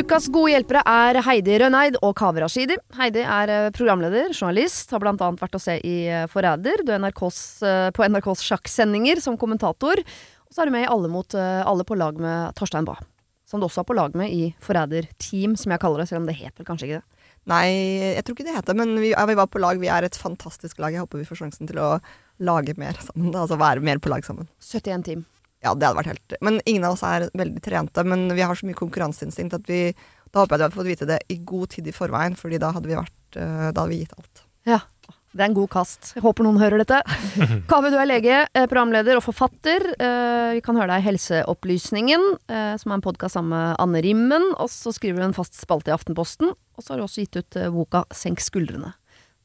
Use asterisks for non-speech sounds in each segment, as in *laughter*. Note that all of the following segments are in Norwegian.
Ukas gode hjelpere er Heidi Røneid og Kaveh Rashidi. Heidi er eh, programleder, journalist, har bl.a. vært å se i eh, Forræder, du er NRKs, eh, på NRKs sjakksendinger som kommentator. Og så er du med i Alle mot alle på lag med Torstein Bae. Som du også er på lag med i Forræder Team, som jeg kaller det, selv om det heter kanskje ikke det. Nei, jeg tror ikke det heter men vi, ja, vi var på lag. Vi er et fantastisk lag. Jeg håper vi får sjansen til å lage mer sammen. Altså være mer på lag sammen. 71 team. Ja, det hadde vært helt Men ingen av oss er veldig trente. Men vi har så mye konkurranseinstinkt at vi Da håper jeg du hadde fått vite det i god tid i forveien, Fordi da hadde vi vært eh, Da hadde vi gitt alt. Ja. Det er en god kast. Jeg håper noen hører dette. *laughs* Kaveh, du er lege, eh, programleder og forfatter. Eh, vi kan høre deg i Helseopplysningen, som er en podkast sammen med Anne Rimmen. Og så skriver du en fast spalte i Aftenposten. Og så har du også gitt ut boka Senk skuldrene,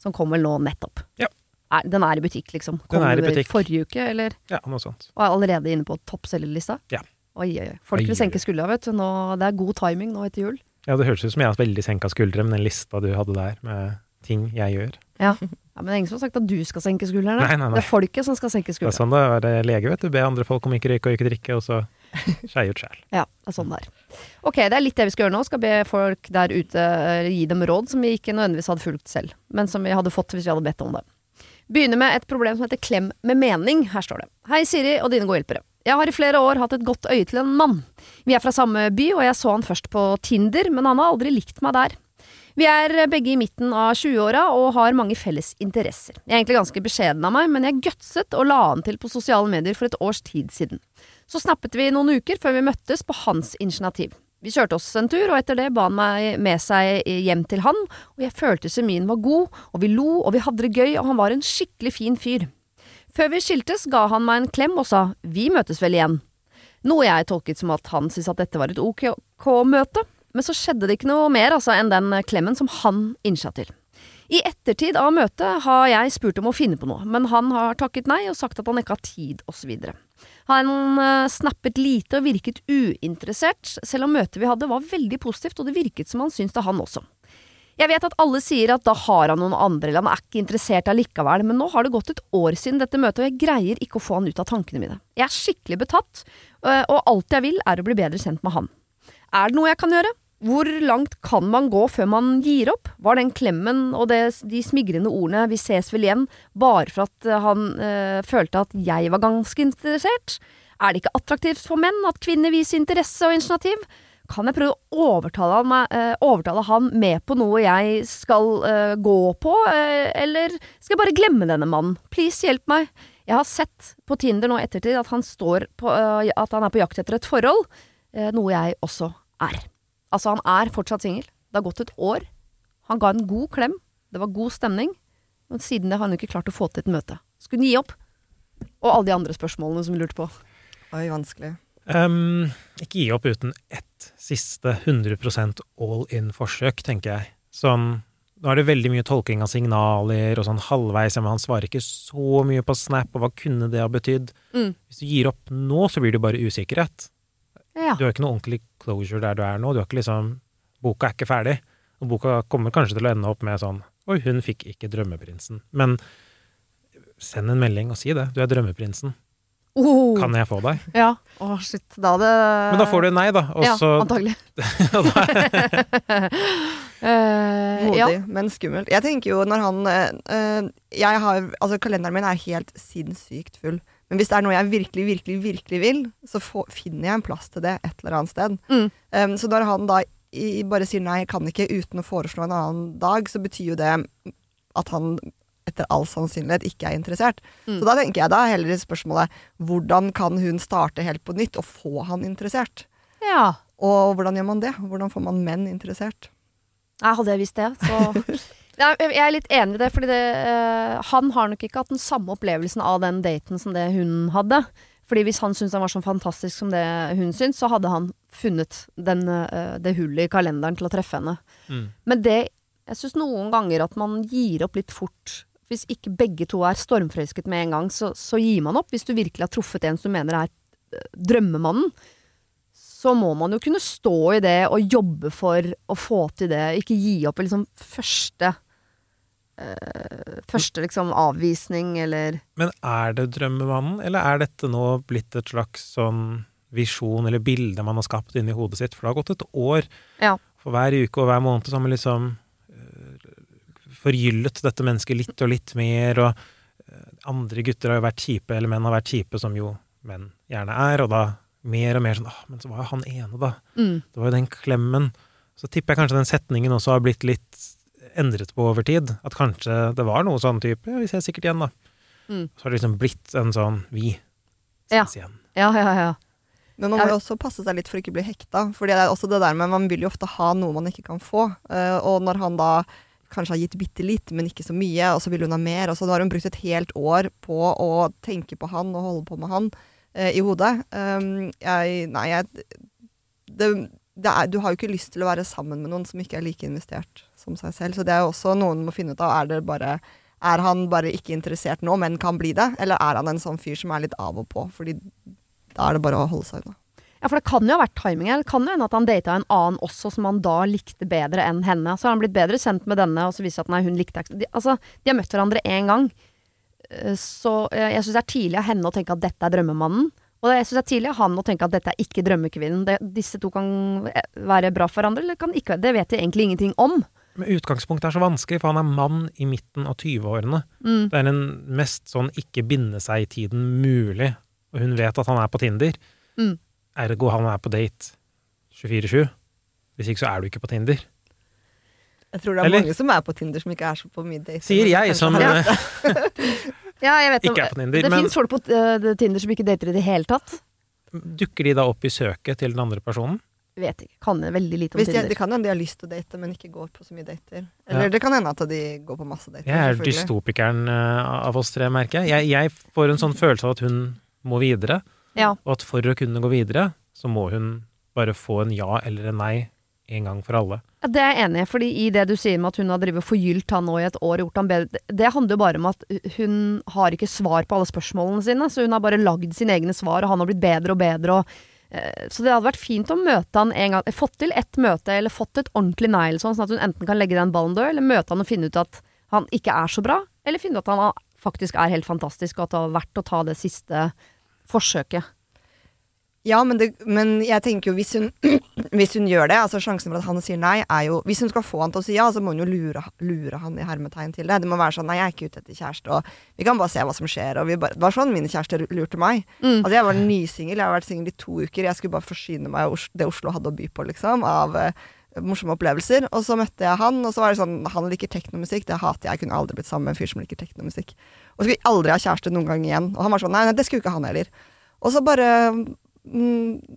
som kom vel nå nettopp. Ja. Er, den er i butikk, liksom? Den er i butikk. Forrige uke, eller? Ja, noe sånt. Og er allerede inne på toppselgerlista? Ja. Oi, oi, oi. Folk vil senke skuldra, vet du. Nå, det er god timing nå etter jul. Ja, det høres ut som jeg har veldig senka skuldre med den lista du hadde der, med ting jeg gjør. Ja. ja, Men det er ingen som har sagt at du skal senke skuldrene. Nei, nei, nei. Det er folket som skal senke Det er sånn det er å være lege, vet du. Be andre folk om ikke røyke og ikke drikke, og så skeie ut sjæl. *laughs* Ja, det er sånn det er. Ok, det er litt det vi skal gjøre nå. Skal be folk der ute eh, gi dem råd som vi ikke nødvendigvis hadde fulgt selv, men som vi hadde fått hvis vi hadde bedt om det. Begynner med et problem som heter klem med mening. Her står det. Hei, Siri og dine gode hjelpere. Jeg har i flere år hatt et godt øye til en mann. Vi er fra samme by, og jeg så han først på Tinder, men han har aldri likt meg der. Vi er begge i midten av 20-åra og har mange felles interesser. Jeg er egentlig ganske beskjeden av meg, men jeg gutset og la han til på sosiale medier for et års tid siden. Så snappet vi noen uker før vi møttes på hans initiativ. Vi kjørte oss en tur, og etter det ba han meg med seg hjem til han, og jeg følte semien var god, og vi lo, og vi hadde det gøy, og han var en skikkelig fin fyr. Før vi skiltes ga han meg en klem og sa vi møtes vel igjen. Noe jeg tolket som at han syntes at dette var et ok-møte, men så skjedde det ikke noe mer altså, enn den klemmen som han innsa til. I ettertid av møtet har jeg spurt om å finne på noe, men han har takket nei og sagt at han ikke har tid, osv. Han eh, snappet lite og virket uinteressert, selv om møtet vi hadde var veldig positivt, og det virket som han syntes det han også. Jeg vet at alle sier at da har han noen andre, eller han er ikke interessert allikevel, men nå har det gått et år siden dette møtet, og jeg greier ikke å få han ut av tankene mine. Jeg er skikkelig betatt, øh, og alt jeg vil er å bli bedre kjent med han. Er det noe jeg kan gjøre? Hvor langt kan man gå før man gir opp? Var den klemmen og det, de smigrende ordene 'vi ses vel igjen' bare for at øh, han øh, følte at jeg var ganske interessert? Er det ikke attraktivt for menn at kvinner viser interesse og initiativ? Kan jeg prøve å overtale han, eh, overtale han med på noe jeg skal øh, gå på, eh, eller skal jeg bare glemme denne mannen? Please, hjelp meg. Jeg har sett på Tinder nå ettertid at han, på, eh, at han er på jakt etter et forhold, eh, noe jeg også er. Altså, han er fortsatt singel. Det har gått et år. Han ga en god klem. Det var god stemning. Men siden det har han ikke klart å få til et møte. Skulle han gi opp? Og alle de andre spørsmålene som vi lurte på. Oi, vanskelig. Um, ikke gi opp uten ett siste 100% all in-forsøk, tenker jeg. Sånn Nå er det veldig mye tolking av signaler og sånn halvveis, men han svarer ikke så mye på Snap, og hva kunne det ha betydd? Mm. Hvis du gir opp nå, så blir det bare usikkerhet. Ja. Du har ikke noe ordentlig closure der du er nå. Du har ikke liksom Boka er ikke ferdig. Og boka kommer kanskje til å ende opp med sånn Oi, hun fikk ikke drømmeprinsen. Men send en melding og si det. Du er drømmeprinsen. Oh. Kan jeg få deg? Ja. Å, shit. Da hadde Men da får du nei, da. Og Ja, så antagelig. *laughs* Uh, *laughs* Eh, Modig, ja. men skummelt. Jeg tenker jo når han eh, eh, Jeg har Altså, kalenderen min er helt sinnssykt full. Men hvis det er noe jeg virkelig, virkelig, virkelig vil, så få- finner jeg en plass til det et eller annet sted. Mm. Um, så når han da i, bare sier nei, jeg kan ikke uten å foreslå en annen dag, så betyr jo det at han etter all sannsynlighet ikke er interessert. Mm. Så da tenker jeg da er heller spørsmålet hvordan kan hun starte helt på nytt og få han interessert? ja. Og hvordan gjør man det? Hvordan får man menn interessert? Jeg hadde jeg visst det, så *laughs* Nei, Jeg er litt enig i det, fordi det, uh, han har nok ikke hatt den samme opplevelsen av den daten som det hun hadde. Fordi hvis han syntes han var så fantastisk som det hun syntes, så hadde han funnet den, uh, det hullet i kalenderen til å treffe henne. Mm. Men det Jeg syns noen ganger at man gir opp litt fort. Hvis ikke begge to er stormforelsket med en gang, så, så gir man opp. Hvis du virkelig har truffet en som du mener er eh, drømmemannen, så må man jo kunne stå i det og jobbe for å få til det. Ikke gi opp i liksom første eh, Første liksom avvisning, eller Men er det drømmemannen, eller er dette nå blitt et slags sånn visjon eller bilde man har skapt inni hodet sitt? For det har gått et år. Ja. For hver uke og hver måned så har man liksom eh, forgyllet dette mennesket litt og litt mer, og eh, andre gutter har jo vært kjipe, eller menn har vært kjipe, som jo menn gjerne er, og da mer og mer sånn Åh, men så var jo han ene, da. mm. Det var jo den klemmen. Så tipper jeg kanskje den setningen også har blitt litt endret på over tid. At kanskje det var noe sånn type Ja, vi ses sikkert igjen, da. Mm. Så har det liksom blitt en sånn Vi Ja. igjen. Ja, ja, ja. Men man må jo også passe seg litt for ikke å bli hekta. For det er også det der med man vil jo ofte ha noe man ikke kan få. Eh, og når han da kanskje har gitt bitte litt, men ikke så mye, og så vil hun ha mer, og så har hun brukt et helt år på å tenke på han og holde på med han eh, i hodet. Um, jeg Nei, jeg det, det er, Du har jo ikke lyst til å være sammen med noen som ikke er like investert som seg selv. Så det er jo også noen må finne ut av. Er det bare er han bare ikke interessert nå, men kan bli det? Eller er han en sånn fyr som er litt av og på? Fordi da er det bare å holde seg unna. Ja, for det kan jo ha vært timing. Det kan jo hende at han data en annen også, som han da likte bedre enn henne. Så har han blitt bedre kjent med denne, og så viser det at nei, hun likte ikke de, Altså, de har møtt hverandre én gang. Eh, Så eh, jeg syns det er tidlig av henne å tenke at dette er drømmemannen. Og jeg syns det er tidlig av han å tenke at dette er ikke drømmekvinnen. Det, disse to kan eh, være bra for hverandre, eller kan ikke Det vet de egentlig ingenting om. Men utgangspunktet er så vanskelig, for han er mann i midten av 20-årene. Mm. Det er den mest sånn ikke binde seg-tiden mulig, og hun vet at han er på Tinder. Mm. Ergo han er på date 24-7. Hvis ikke så er du ikke på Tinder. Jeg tror det er Eller? mange som er på Tinder som ikke er så på mye date. Sier jeg som eh, *laughs* Ja, jeg vet ikke er på Tinder. Det Men fins folk på eh, Tinder som ikke dater i det hele tatt. dukker de da opp i søket til den andre personen? Vet ikke. Kan veldig lite om Hvis de, Tinder. det kan hende de har lyst til å date, men ikke går på så mye dater. Eller Ja. det kan hende at de går på masse dater. Jeg er dystopikeren eh, av oss tre, merker jeg. jeg. Jeg får en sånn *laughs* følelse av at hun må videre, Ja. og at for å kunne gå videre, så må hun bare få en ja eller en nei en gang for alle. Ja, Det er jeg enig i, fordi i det du sier med at hun har drevet forgylt han nå i et år, gjort han bedre, det- handler jo bare om at hun har ikke svar på alle spørsmålene sine, så hun har bare lagd sine egne svar, og han har blitt bedre og bedre, og så det hadde vært fint å møte han en gang, fått til ett møte, eller fått et ordentlig nei, eller sånn, sånn at hun enten kan legge den ballen død, eller møte han og finne ut at han ikke er så bra, eller finne ut at han faktisk er helt fantastisk, og at det var verdt å ta det siste forsøket. Ja, men, det, men jeg tenker jo hvis hun, *clears throat* hvis hun gjør det, altså sjansen for at han sier nei, er jo Hvis hun skal få han til å si ja, så må hun jo lure, lure han i hermetegn til det. Det må være sånn nei, jeg er ikke ute etter kjæreste, og vi kan bare se hva som skjer. Og vi bare, det var sånn min kjæreste lurte meg. Mm. Altså Jeg var nysingel, jeg har vært singel i to uker. Jeg skulle bare forsyne meg av det Oslo hadde å by på, liksom. Av uh, morsomme opplevelser. Og så møtte jeg han, og så var det sånn Han liker teknomusikk, det hater jeg. Jeg kunne aldri blitt sammen med en fyr som liker teknomusikk. Og så skulle jeg aldri ha kjæreste noen gang igjen. Og han var sånn nei, nei, det skulle ikke han heller. Og så bare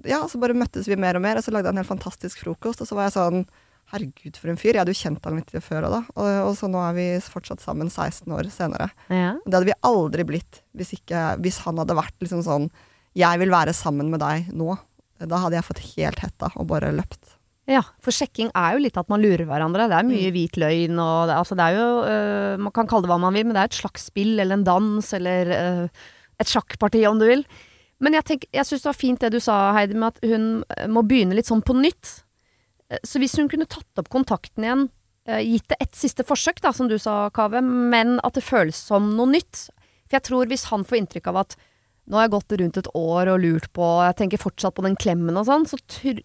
Ja, så bare møttes vi mer og mer, og så lagde jeg en helt fantastisk frokost, og så var jeg sånn Herregud, for en fyr. Jeg hadde jo kjent han litt før òg, da. Og, og så nå er vi fortsatt sammen 16 år senere. Ja. Det hadde vi aldri blitt hvis, ikke, hvis han hadde vært liksom sånn Jeg vil være sammen med deg nå. Da hadde jeg fått helt hetta og bare løpt. Ja, for sjekking er jo litt at man lurer hverandre. Det er Mm. mye hvit løgn og det, altså det er jo øh, Man kan kalle det hva man vil, men det er et slags spill eller en dans eller øh, et sjakkparti, om du vil. Men jeg, tenker- jeg syns det var fint det du sa, Heidi, med at hun øh, må begynne litt sånn på nytt. Eh, Så hvis hun kunne tatt opp kontakten igjen, eh, gitt det et siste forsøk, da, som du sa, Kave, men at det føles som noe nytt. For jeg tror hvis han får inntrykk av at nå har jeg gått rundt et år og lurt på, jeg tenker fortsatt på den klemmen og sånn, så tror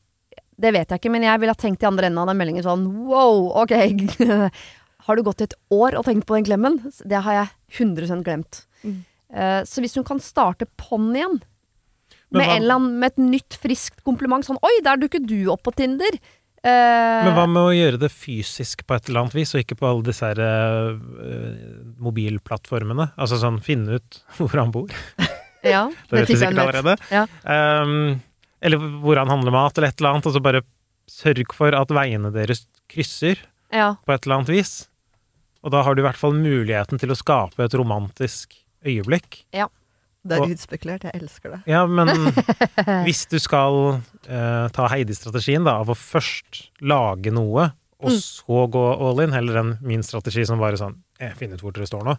det vet jeg ikke, men jeg ville ha tenkt i andre enden av den meldingen sånn wow, ok. *laughs* har du gått et år og tenkt på den klemmen? Det har jeg 100 glemt. Mm. Eh, så hvis hun kan starte på'n igjen, med, en eller annen, med et nytt, friskt kompliment, sånn oi, der dukker du opp på Tinder. Uh, Men hva med å gjøre det fysisk på et eller annet vis, og ikke på alle disse her uh, mobilplattformene? Altså sånn finne ut *laughs* hvor han bor. *laughs* ja, Det vet du sikkert allerede. Ja. Um, eller hvor han handler mat, eller et eller annet. Og så bare sørg for at veiene deres krysser Ja. på et eller annet vis. Og da har du i hvert fall muligheten til å skape et romantisk øyeblikk. Det er Og- utspekulert, jeg elsker det. Ja, men *laughs* hvis du skal eh, ta Heidi-strategien, da, av å først lage noe, og Mm. så gå all in, heller enn min strategi som bare sånn eh, finner ut hvor dere står nå.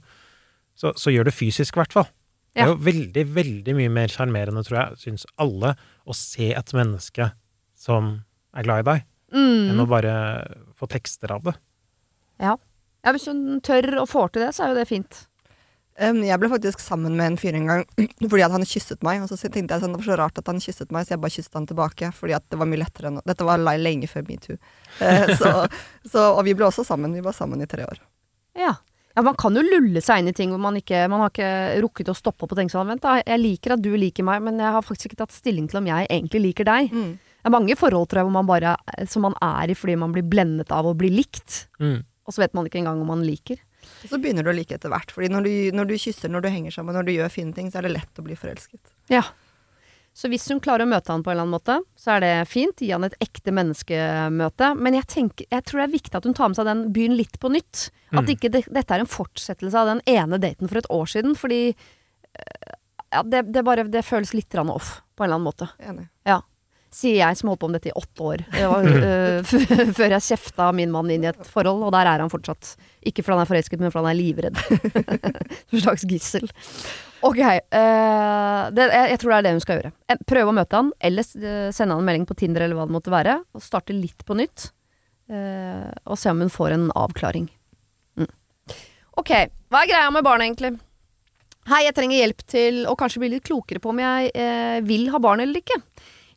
Så, så gjør det fysisk, i hvert fall. Det er jo veldig, veldig mye mer sjarmerende, tror jeg, syns alle, å se et menneske som er glad i deg, enn å Mm. bare få tekster av det. Ja, hvis hun tør og får til det, så er jo det fint. Um, jeg ble faktisk sammen med en fyr en gang *clears throat* fordi at han kysset meg. Og så tenkte jeg sånn, det var så rart at han kysset meg, så jeg bare kysset han tilbake. Fordi at det var mye lettere enn Dette var lenge før metoo. Eh, *laughs* så, så, og vi ble også sammen. Vi var sammen i tre år. Ja. ja, man kan jo lulle seg inn i ting hvor man ikke Man har ikke rukket å stoppe opp og tenke sånn Vent, da, jeg liker at du liker meg, men jeg har faktisk ikke tatt stilling til om jeg egentlig liker deg. Mm. Det er mange forhold, tror jeg, hvor man bare Som man er i fordi man blir blendet av å bli likt. Mm. Og så vet man ikke engang om man liker. Og så begynner du å like etter hvert. Fordi når du, når du kysser, når du henger sammen, når du gjør fine ting, så er det lett å bli forelsket. Ja. Så hvis hun klarer å møte han på en eller annen måte, så er det fint. Gi han et ekte menneskemøte. Men jeg, tenker, jeg tror det er viktig at hun tar med seg den byen litt på nytt. At Mm. ikke det, dette er en fortsettelse av den ene daten for et år siden. Fordi eh, ja, det, det, bare, det føles litt off, på en eller annen måte. Enig. Sier jeg som holdt på med dette i åtte år. Det var, uh, *laughs* før jeg kjefta min mann inn i et forhold, og der er han fortsatt. Ikke fordi han er forelsket, men fordi han er livredd. *laughs* En slags gissel. Ok, uh, det, jeg, jeg tror det er det hun skal gjøre. Eh, Prøve å møte han, eller sende han en melding på Tinder eller hva det måtte være, og starte litt på nytt. Uh, og se om hun får en avklaring. Mm. Ok, hva er greia med barn egentlig? Hei, jeg trenger hjelp til å kanskje bli litt klokere på om jeg eh, vil ha barn eller ikke.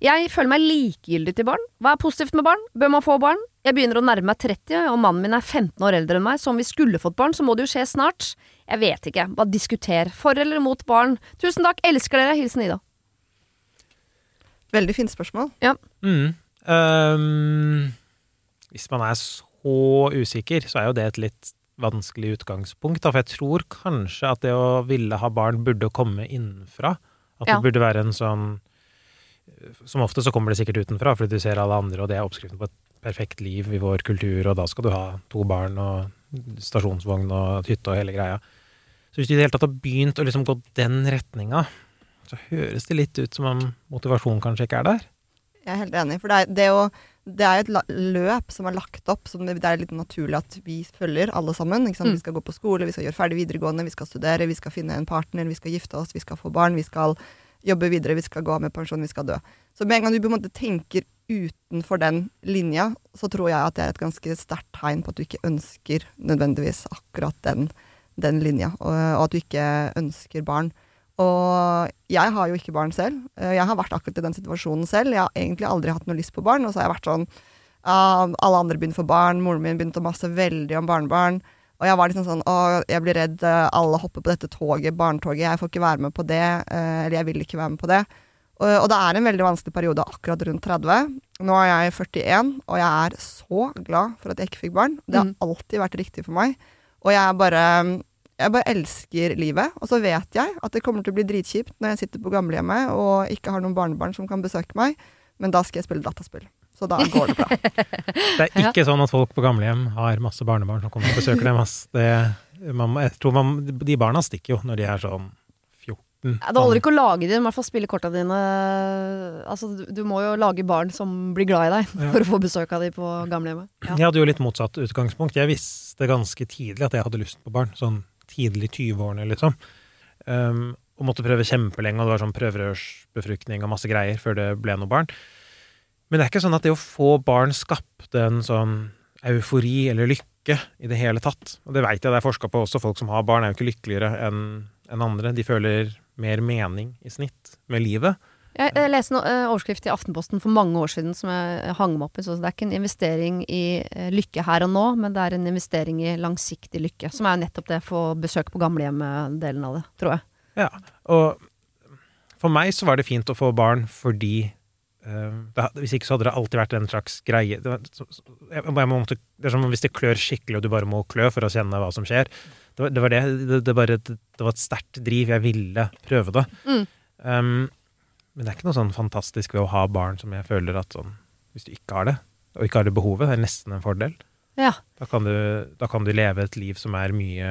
Jeg føler meg likegyldig til barn. Hva er positivt med barn? Bør man få barn? Jeg begynner å nærme meg 30, og mannen min er 15 år eldre enn meg, så om vi skulle fått barn, så må det jo skje snart. Jeg vet ikke. Bare diskuter. For eller mot barn. Tusen takk, elsker dere. Hilsen Ida. Veldig fint spørsmål. Mm. Um, hvis man er så usikker, så er jo det et litt vanskelig utgangspunkt. Da. For jeg tror kanskje at det å ville ha barn burde komme innenfra. At Ja. det burde være en sånn Som ofte så kommer det sikkert utenfra, fordi du ser alle andre, og det er oppskriften på et perfekt liv i vår kultur, og da skal du ha to barn og stasjonsvogn og hytte og hele greia. Så hvis du i det hele tatt har begynt å liksom gå den retninga, så høres det litt ut som om motivasjonen kanskje ikke er der. Jeg er helt enig. For det er, det å, det er et løp som er lagt opp, som det, det er litt naturlig at vi følger, alle sammen. Ikke sant? Mm. Vi skal gå på skole, vi skal gjøre ferdig videregående, vi skal studere, vi skal finne en partner, vi skal gifte oss, vi skal få barn, vi skal jobbe videre, vi skal gå av med pensjon, vi skal dø. Så med en gang du på en måte tenker utenfor den linja, så tror jeg at det er et ganske sterkt tegn på at du ikke ønsker nødvendigvis akkurat den, den linja, og, og at du ikke ønsker barn. Og jeg har jo ikke barn selv. Eh, Jeg har vært akkurat i den situasjonen selv. Jeg har egentlig aldri hatt noe lyst på barn, og så har jeg vært sånn uh, Alle andre begynner å få barn, moren min begynte å masse veldig om barnebarn. Og jeg var liksom sånn Å, jeg blir redd, eh, alle hopper på dette toget, barnetoget, jeg får ikke være med på det. eh, Eller jeg vil ikke være med på det. Og, og det er en veldig vanskelig periode akkurat rundt 30. Nå er jeg 41, og jeg er så glad for at jeg ikke fikk barn. Det har Mm. alltid vært riktig for meg. Og jeg bare jeg bare elsker livet, og så vet jeg at det kommer til å bli dritkjipt når jeg sitter på gamlehjemmet og ikke har noen barnebarn som kan besøke meg, men da skal jeg spille dataspill. Så da går det bra. *laughs* Det er ikke sånn at folk på gamlehjem har masse barnebarn som kommer og besøker dem. Ass. Det, man, jeg tror man, de barna stikker jo når de er sånn 14. Ja, det holder ikke å lage dem, i hvert fall spille korta dine. Altså, du, du må jo lage barn som blir glad i deg, Ja. for å få besøk av dem på gamlehjemmet. Ja. Jeg hadde jo litt motsatt utgangspunkt. Jeg visste ganske tidlig at jeg hadde lyst på barn. Sånn tidlig 20-årene, liksom. Um, og måtte prøve kjempelenge, og det var sånn prøverørsbefruktning og masse greier før det ble noe barn. Men det er ikke sånn at det å få barn skapte en sånn eufori eller lykke i det hele tatt. Og det veit jeg det er forska på også. Folk som har barn, er jo ikke lykkeligere enn en andre. De føler mer mening i snitt med livet. Jeg, jeg leste en uh, overskrift i Aftenposten for mange år siden som jeg hang meg opp i. Så det er ikke en investering i eh, lykke her og nå, men det er en investering i langsiktig lykke. Som er nettopp det få besøk på gamlehjemmet-delen av det, tror jeg. Ja, og for meg så var det fint å få barn fordi uh, det, Hvis ikke så hadde det alltid vært en slags greie det, jeg, jeg måtte, Det er som hvis det klør skikkelig, og du bare må klø for å kjenne hva som skjer. Det var det. Var det, det, bare, det, var et sterkt driv. Jeg ville prøve det. Mm. Um, men det er ikke noe sånn fantastisk ved å ha barn som jeg føler at sånn Hvis du ikke har det, og ikke har det behovet, det er nesten en fordel. Ja. Da kan du, da kan du leve et liv som er mye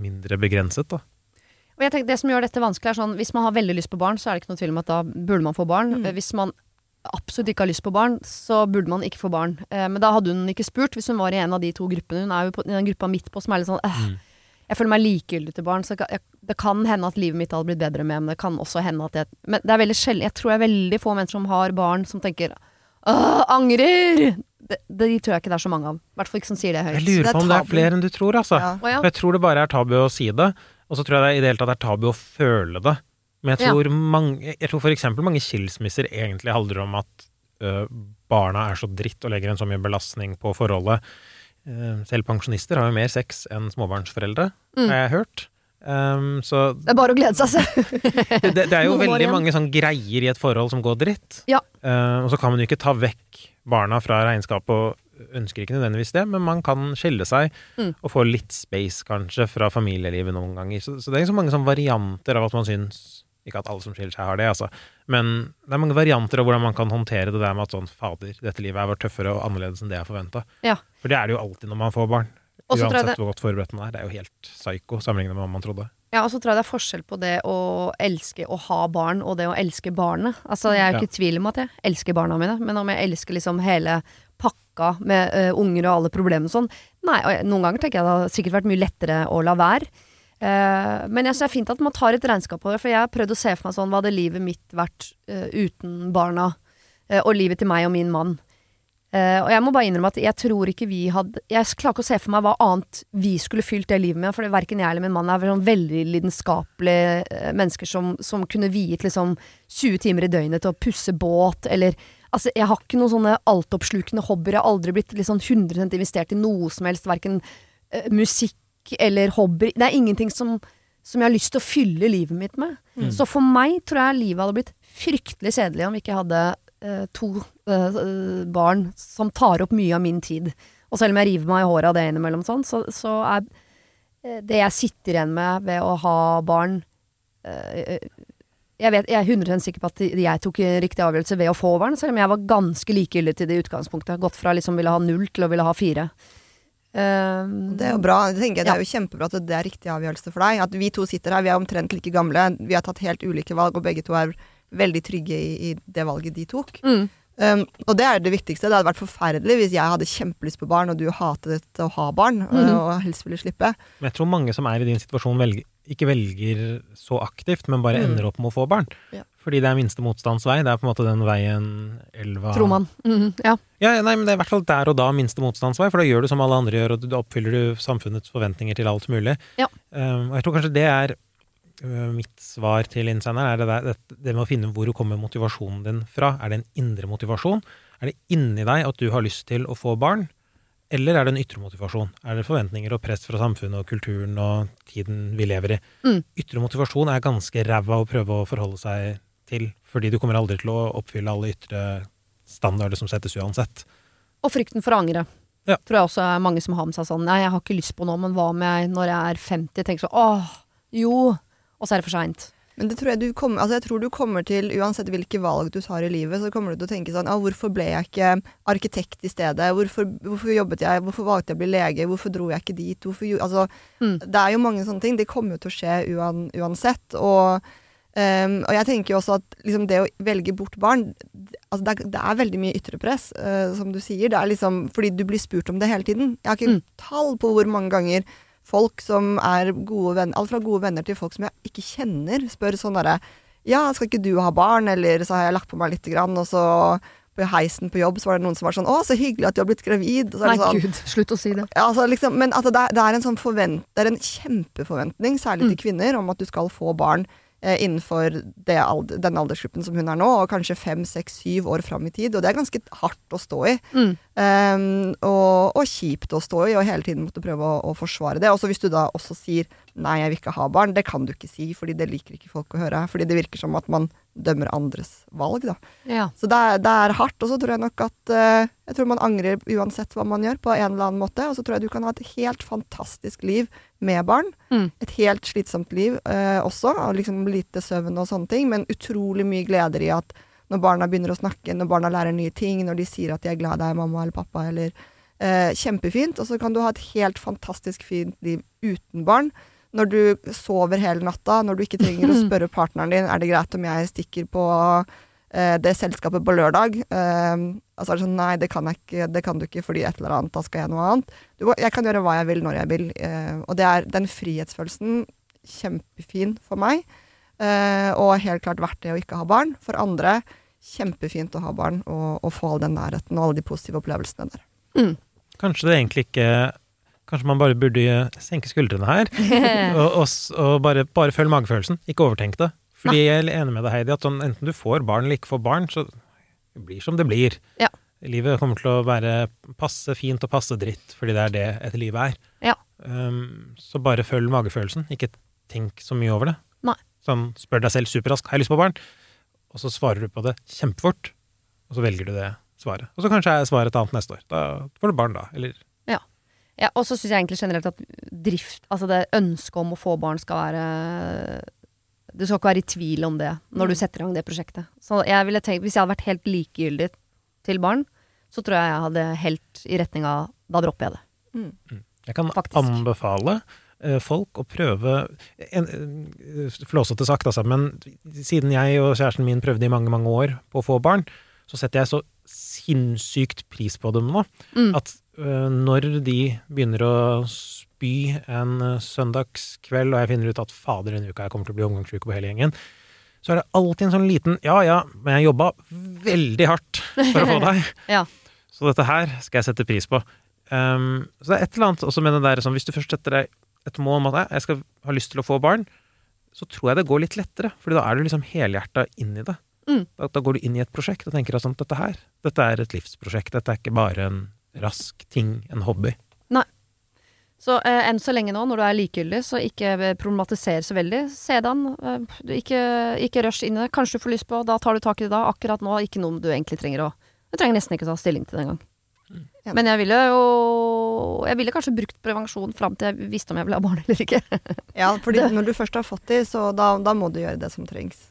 mindre begrenset, da. Og jeg tenker, det som gjør dette vanskelig, er sånn hvis man har veldig lyst på barn, så er det ikke noe tvil om at da burde man få barn. Mm. Eh, Hvis man absolutt ikke har lyst på barn, så burde man ikke få barn. Eh, men da hadde hun ikke spurt, hvis hun var i en av de to gruppene. Hun er jo på, i den gruppa midt på som er litt sånn eh, Mm. Jeg føler meg likegyldig til barn, så jeg, jeg, det kan hende at livet mitt hadde blitt bedre med, men det kan også hende at jeg Men det er veldig sjelden Jeg tror det er veldig få mennesker som har barn, som tenker Åh, angrer! Det, de tror jeg ikke det er så mange av. I hvert fall ikke som sier det høyt. Jeg lurer er på om det er flere enn du tror, altså. Ja. Å, ja. For Jeg tror det bare er tabu å si det, og så tror jeg det i det hele tatt er tabu å føle det. Men jeg Ja. tror, mange, jeg tror for eksempel mange skilsmisser egentlig handler om at ø, barna er så dritt og legger en så mye belastning på forholdet. Selv pensjonister har jo mer sex enn småbarnsforeldre, Mm. har jeg hørt. Um, så Det er bare å glede seg, se. *laughs* det, det er jo veldig mange sånn greier i et forhold som går dritt. Ja. Uh, og så kan man jo ikke ta vekk barna fra regnskapet, og ønsker ikke nødvendigvis det, men man kan skille seg Mm. og få litt space, kanskje, fra familielivet noen ganger. Så, så det er så mange sånn varianter av at man syns Ikke at alle som skiller seg, har det, altså. Men det er mange varianter av hvordan man kan håndtere det der med at sånn Fader, dette livet er vært tøffere og annerledes enn det jeg forventa. Ja. For det er det jo alltid når man får barn. Og så tror jeg Uansett det- hvor godt forberedt man er. Det er jo helt psyko sammenlignet med hva man trodde. Ja, og så tror jeg det er forskjell på det å elske å ha barn og det å elske barnet. Altså, jeg er jo ikke i tvil om at jeg elsker barna mine, men om jeg elsker liksom hele pakka med uh, unger og alle problemene og sånn Nei, og noen ganger tenker jeg det har sikkert vært mye lettere å la være. Uh, men jeg synes det er fint at man tar et regnskap på det, for jeg har prøvd å se for meg sånn Hva hadde livet mitt vært uh, uten barna? og livet til meg og min mann. Og jeg må bare innrømme at jeg tror ikke vi hadde Jeg klarer ikke å se for meg hva annet vi skulle fylt det livet med, for verken jeg eller min mann er sånn veldig lidenskapelige mennesker som, som kunne viet liksom 20 timer i døgnet til å pusse båt, eller Altså, jeg har ikke noen sånne altoppslukende hobbyer. Jeg har aldri blitt liksom 100 investert i noe som helst, verken uh, musikk eller hobbyer. Det er ingenting som, som jeg har lyst til å fylle livet mitt med. Så for meg tror jeg livet hadde blitt fryktelig kjedelig om ikke jeg hadde uh, to eh, eh, barn som tar opp mye av min tid. Og selv om jeg river meg i håret av det innimellom sånn, så, så er eh, det jeg sitter igjen med ved å ha barn eh, jeg, vet, jeg er 100 sikker på at jeg tok riktig avgjørelse ved å få barn, selv om jeg var ganske likegyldig til det i utgangspunktet. Gått fra liksom ville ha null til å ville ha fire. Uh, Det er jo bra. Det, jeg, det er jo kjempebra at det er riktig avgjørelse for deg. At vi to sitter her, vi er omtrent like gamle. Vi har tatt helt ulike valg, og begge to er veldig trygge i, i det valget de tok. Mm. Um, og det er det viktigste. Det hadde vært forferdelig hvis jeg hadde kjempelyst på barn, og du hatet å ha barn, Mhm. uh, og helst ville slippe. Men jeg tror mange som er i din situasjon, velger, ikke velger så aktivt, men bare Mm. ender opp med å få barn. Ja. Fordi det er minste motstands vei. Det er på en måte den veien elva Tror man. Mm, ja. Ja, nei, men det er i hvert fall der og da minste motstands vei, for da gjør du som alle andre gjør, og da oppfyller du samfunnets forventninger til alt mulig. Ja. Um, og jeg tror kanskje det er uh, mitt svar til innsenderen, er det, der, det, det med å finne hvor kommer motivasjonen din fra. Er det en indre motivasjon? Er det inni deg at du har lyst til å få barn? Eller er det en ytre motivasjon? Er det forventninger og press fra samfunnet og kulturen og tiden vi lever i? Mm. Ytre motivasjon er ganske ræva å prøve å forholde seg til, fordi du kommer aldri til å oppfylle alle ytre standarder som settes uansett. Og frykten for å angre. Ja. Tror jeg også er mange som har med seg sånn Nei, jeg har ikke lyst på noe, men hva om jeg når jeg er 50 tenker sånn åh, jo. Og så er det for seint. Men det tror jeg, du kommer, altså jeg tror du kommer til, uansett hvilke valg du tar i livet, så kommer du til å tenke sånn ah, Hvorfor ble jeg ikke arkitekt i stedet? Hvorfor, hvorfor jobbet jeg? Hvorfor valgte jeg å bli lege? Hvorfor dro jeg ikke dit? Hvorfor, altså, Mm. Det er jo mange sånne ting. Det kommer jo til å skje uan, uansett. Og, um, og jeg tenker jo også at liksom det å velge bort barn altså det, er, det er veldig mye ytre press, uh, som du sier. Det er liksom fordi du blir spurt om det hele tiden. Jeg har ikke Mm. tall på hvor mange ganger folk som er gode venner, alt fra gode venner til folk som jeg ikke kjenner, spør sånn derre Ja, skal ikke du ha barn? Eller så har jeg lagt på meg lite grann, og så på heisen på jobb så var det noen som var sånn Å, så hyggelig at du har blitt gravid. Nei, sånn, gud, slutt å si det. ja, altså liksom, men at det, det er en sånn forvent, det er en kjempeforventning, særlig Mm. til kvinner, om at du skal få barn innenfor det alder, den aldersgruppen som hun er nå, og kanskje fem, seks, syv år fram i tid. Og det er ganske hardt å stå i. Mm. Um, og, og kjipt å stå i, og hele tiden måtte prøve å, å forsvare det. Og så hvis du da også sier 'nei, jeg vil ikke ha barn', det kan du ikke si, fordi det liker ikke folk å høre. Fordi det virker som at man dømmer andres valg, da. Ja. Så det er, det er hardt. Og så tror jeg nok at uh, Jeg tror man angrer uansett hva man gjør, på en eller annen måte. Og så tror jeg du kan ha et helt fantastisk liv med barn. Mm. Et helt slitsomt liv uh, også, og liksom lite søvn og sånne ting, men utrolig mye gleder i at når barna begynner å snakke, når barna lærer nye ting, når de sier at de er glad i deg, mamma eller pappa, eller uh, Kjempefint. Og så kan du ha et helt fantastisk fint liv uten barn. Når du sover hele natta, når du ikke trenger å *laughs* spørre partneren din er det greit om jeg stikker på eh, det selskapet på lørdag. Eh, altså er det sånn nei, det kan jeg ikke, det kan du ikke fordi et eller annet, da skal jeg noe annet. Du, jeg kan gjøre hva jeg vil når jeg vil, eh, og det er den frihetsfølelsen kjempefin for meg. Eh, og helt klart verdt det å ikke ha barn. For andre kjempefint å ha barn og, og få all den nærheten og alle de positive opplevelsene der. Kanskje det egentlig ikke Kanskje man bare burde senke skuldrene her, *laughs* og, og, og bare, bare følge magefølelsen. Ikke overtenk det. Fordi jeg er enig med deg, Heidi, at sånn, enten du får barn eller ikke får barn, så det blir som det blir. Ja. Livet kommer til å være passe fint og passe dritt, fordi det er det et liv er. Ja. Um, så bare følg magefølelsen. Ikke tenk så mye over det. Nei. Sånn, spør deg selv superraskt 'har jeg lyst på barn?' Og så svarer du på det kjempefort, og så velger du det svaret. Og så kanskje er svaret et annet neste år. Da får du barn da, eller Ja, og så syns jeg egentlig generelt at drift, altså det ønsket om å få barn skal være Du skal ikke være i tvil om det når du setter i gang det prosjektet. Så jeg ville tenkt, Hvis jeg hadde vært helt likegyldig til barn, så tror jeg jeg hadde helt i retning av Da dropper jeg det. Jeg kan Faktisk. anbefale eh, folk å prøve en, eh, Flåsete sagt, altså, men siden jeg og kjæresten min prøvde i mange, mange år på å få barn, så setter jeg så sinnssykt pris på dem nå, Mm. at når de begynner å spy en eh, søndagskveld, og jeg finner ut at fader, denne uka jeg kommer til å bli omgangssyk på hele gjengen, så er det alltid en sånn liten Ja ja, men jeg jobba veldig hardt for å få deg. *laughs* Ja. Så dette her skal jeg sette pris på. Um, så det er et eller annet også med det der sånn, Hvis du først setter deg et mål om at jeg skal ha lyst til å få barn, så tror jeg det går litt lettere, Fordi da er du liksom helhjerta inn i det. Mm. Da, da går du inn i et prosjekt og tenker at sånn, dette her, dette er et livsprosjekt. Dette er ikke bare en rask ting, en hobby. Nei. Så eh, enn så lenge nå, når du er likegyldig, så ikke problematiser problematisere så veldig. Se det an. Eh, ikke, ikke rush inn i det. Kanskje du får lyst på, da tar du tak i det da. Akkurat nå ikke noe du egentlig trenger å Du trenger nesten ikke å ta stilling til det engang. Ja. Men jeg ville jo Jeg ville kanskje brukt prevensjon fram til jeg visste om jeg ville ha barn eller ikke. *laughs* Ja, fordi når du først har fått de, så da, da må du gjøre det som trengs.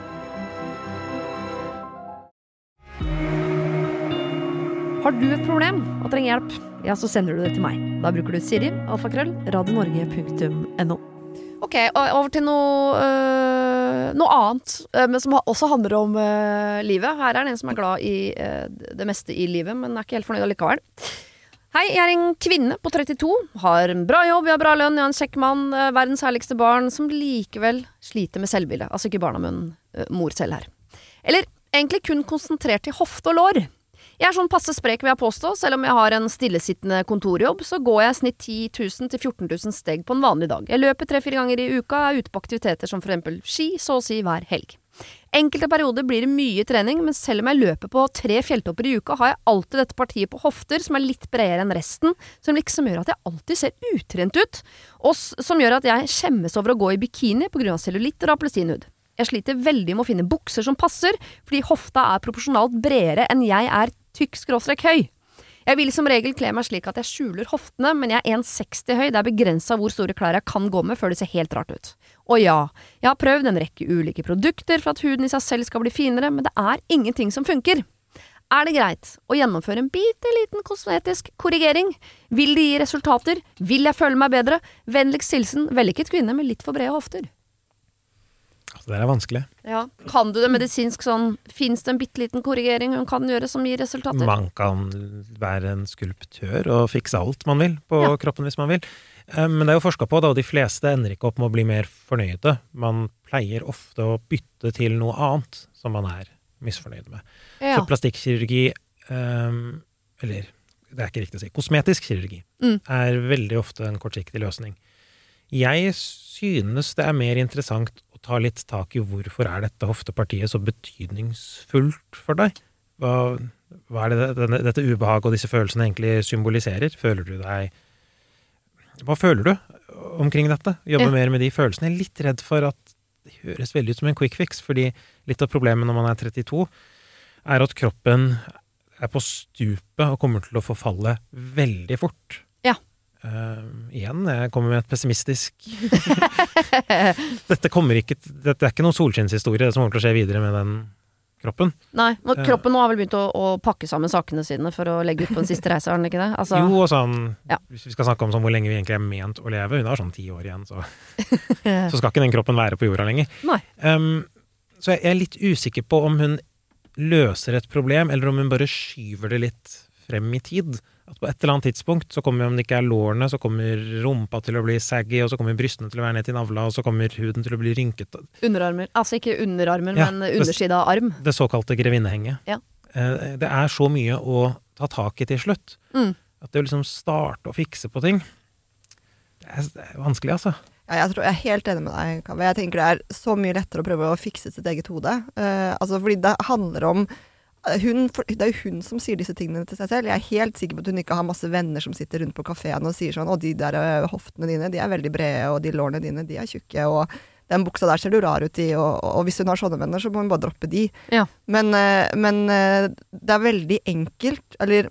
Har du et problem og trenger hjelp, ja, så sender du det til meg. Da bruker du Siri, alfakrøll, radionorge.no. Ok, over til noe, øh, noe annet, øh, men som også handler om øh, livet. Her er det en som er glad i øh, det meste i livet, men er ikke helt fornøyd allikevel. Hei, jeg er en kvinne på 32, har en bra jobb, jeg har bra lønn, jeg har en kjekk mann, eh, verdens herligste barn, som likevel sliter med selvbildet. Altså ikke barna, men eh, mor selv her. Eller egentlig kun konsentrert til hofte og lår. Jeg er sånn passe sprek, vil jeg påstå. Selv om jeg har en stillesittende kontorjobb, så går jeg snitt 10 000 til 14 000 steg på en vanlig dag. Jeg løper tre-fire ganger i uka, er ute på aktiviteter som for eksempel ski, så å si hver helg. Enkelte perioder blir det mye trening, men selv om jeg løper på tre fjelltopper i uka, har jeg alltid dette partiet på hofter som er litt bredere enn resten, som liksom gjør at jeg alltid ser utrent ut, og som gjør at jeg skjemmes over å gå i bikini pga. cellulitt og appelsinhud. Jeg sliter veldig med å finne bukser som passer, fordi hofta er proporsjonalt bredere enn jeg er tykk skråstrek høy. Jeg vil som regel kle meg slik at jeg skjuler hoftene, men jeg er 1,60 høy, det er begrensa hvor store klær jeg kan gå med før det ser helt rart ut. Og ja, jeg har prøvd en rekke ulike produkter for at huden i seg selv skal bli finere, men det er ingenting som funker. Er det greit å gjennomføre en bitte liten kosmetisk korrigering? Vil det gi resultater? Vil jeg føle meg bedre? Vennligst hilsen vellykket kvinne med litt for brede hofter. Det er vanskelig. Ja. Kan du det medisinsk sånn Fins det en bitte liten korrigering hun kan gjøre som gir resultater? Man kan være en skulptør og fikse alt man vil på Ja. kroppen hvis man vil. Eh, Men det er jo forska på, da, og de fleste ender ikke opp med å bli mer fornøyde. Man pleier ofte å bytte til noe annet som man er misfornøyd med. Ja. Så plastikkirurgi, eh, eller det er ikke riktig å si, kosmetisk kirurgi, Mm. er veldig ofte en kortsiktig løsning. Jeg synes det er mer interessant ta litt tak i hvorfor er dette hoftepartiet så betydningsfullt for deg? Hva, hva er det denne, dette ubehaget og disse følelsene egentlig symboliserer? Føler du deg Hva føler du omkring dette? Jobbe Ja. mer med de følelsene. Jeg er litt redd for at det høres veldig ut som en quick fix, fordi litt av problemet når man er 32, er at kroppen er på stupet og kommer til å forfalle veldig fort. Eh, igjen, jeg kommer med et pessimistisk *laughs* Dette kommer ikke Dette er ikke noen solskinnshistorie, det som kommer til å skje videre med den kroppen. Nei, men Eh. kroppen nå har vel begynt å, å pakke sammen sakene sine for å legge ut på en siste reise, har den ikke det? Altså, Jo, og sånn Ja. Hvis vi skal snakke om sånn hvor lenge vi egentlig er ment å leve, hun har sånn ti år igjen, så, *laughs* så skal ikke den kroppen være på jorda lenger. Um, så jeg er litt usikker på om hun løser et problem, eller om hun bare skyver det litt frem i tid. At på et eller annet tidspunkt så kommer, om det ikke er lårene, så kommer rumpa til å bli saggy, og så kommer brystene til å være ned til navla, og så kommer huden til å bli rynket. Underarmer. Altså ikke underarmer, Ja, men undersida av arm. Det såkalte grevinnehenget. Ja. Eh, Det er så mye å ta tak i til slutt. Mm. At det å liksom starte å fikse på ting Det er, det er vanskelig, altså. Ja, jeg, tror, jeg er helt enig med deg, Kaveh. Jeg tenker det er så mye lettere å prøve å fikse sitt eget hode. Uh, altså, fordi det handler om hun, Det er jo hun som sier disse tingene til seg selv. Jeg er helt sikker på at hun ikke har masse venner som sitter rundt på kafeen og sier sånn Å, de der eh, hoftene dine, de er veldig brede, og de lårene dine, de er tjukke, og den buksa der ser du rar ut i, og, og hvis hun har sånne venner, så må hun bare droppe de. Ja. Men, eh, men eh, det er veldig enkelt, eller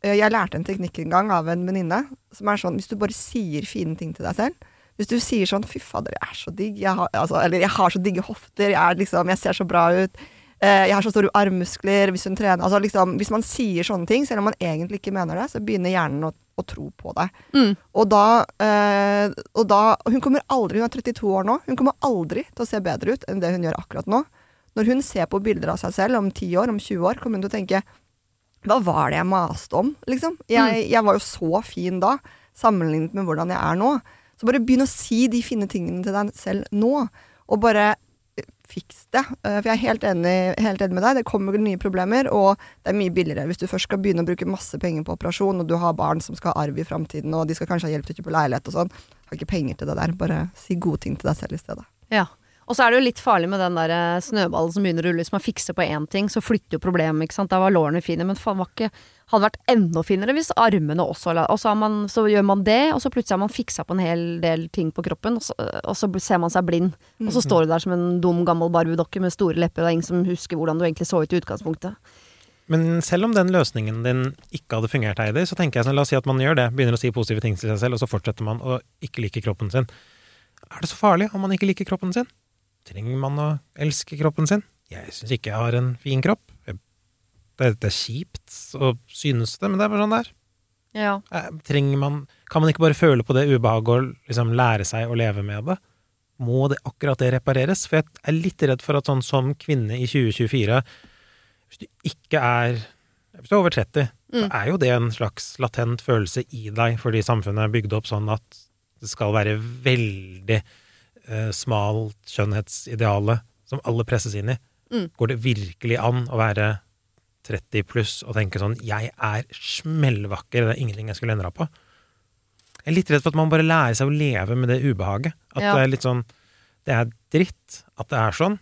jeg lærte en teknikk en gang av en venninne, som er sånn hvis du bare sier fine ting til deg selv hvis du sier sånn 'fy fader, jeg er så digg', jeg har, altså, eller 'jeg har så digge hofter', jeg, liksom, 'jeg ser så bra ut', 'jeg har så store armmuskler', hvis hun trener altså, liksom, Hvis man sier sånne ting, selv om man egentlig ikke mener det, så begynner hjernen å, å tro på det. Mm. Og da, eh, og da Hun kommer aldri, hun er 32 år nå, hun kommer aldri til å se bedre ut enn det hun gjør akkurat nå. Når hun ser på bilder av seg selv om 10 år, om 20 år, kommer hun til å tenke Hva var det jeg maste om, liksom? Jeg, jeg var jo så fin da, sammenlignet med hvordan jeg er nå. Så bare begynn å si de fine tingene til deg selv nå, og bare eh, fiks det. Eh, For jeg er helt enig, helt enig med deg, det kommer nye problemer, og det er mye billigere. Hvis du først skal begynne å bruke masse penger på operasjon, og du har barn som skal ha arv i framtiden, og de skal kanskje ha hjelp til å kjøpe leilighet og sånn, har ikke penger til det der. Bare si gode ting til deg selv i stedet. Ja. Og så er det jo litt farlig med den der eh, snøballen som begynner å rulle. Hvis man fikser på én ting, så flytter jo problemet, ikke sant. Da var lårene fine, men faen var ikke Hadde vært enda finere hvis armene også la Og så, har man, så gjør man det, og så plutselig har man fiksa på en hel del ting på kroppen, og så, og så ser man seg blind. Og så står du der som en dum, gammel barbiedokke med store lepper, og det er ingen som husker hvordan du egentlig så ut i utgangspunktet. Men selv om den løsningen din ikke hadde fungert, Heidi, så tenker jeg sånn, la oss si at man gjør det, begynner å si positive ting til seg selv, og så fortsetter man å ikke like kroppen sin. Er det så farlig om man ikke liker kroppen sin? Trenger man å elske kroppen sin? Jeg syns ikke jeg har en fin kropp. Det, det er kjipt å synes det, men det er bare sånn det er. Ja. Eh, Trenger man Kan man ikke bare føle på det ubehaget og liksom lære seg å leve med det? Må det akkurat det repareres? For jeg er litt redd for at sånn som kvinne i 2024 Hvis du ikke er Hvis du er over 30, så er jo det en slags latent følelse i deg, fordi samfunnet er bygd opp sånn at det skal være veldig eh, smalt skjønnhetsidealet som alle presses inn i. Mm. Går det virkelig an å være 30 pluss og tenke sånn 'jeg er smellvakker', det er ingenting jeg skulle endra på? Jeg er litt redd for at man bare lærer seg å leve med det ubehaget. At Ja. det er litt sånn Det er dritt at det er sånn,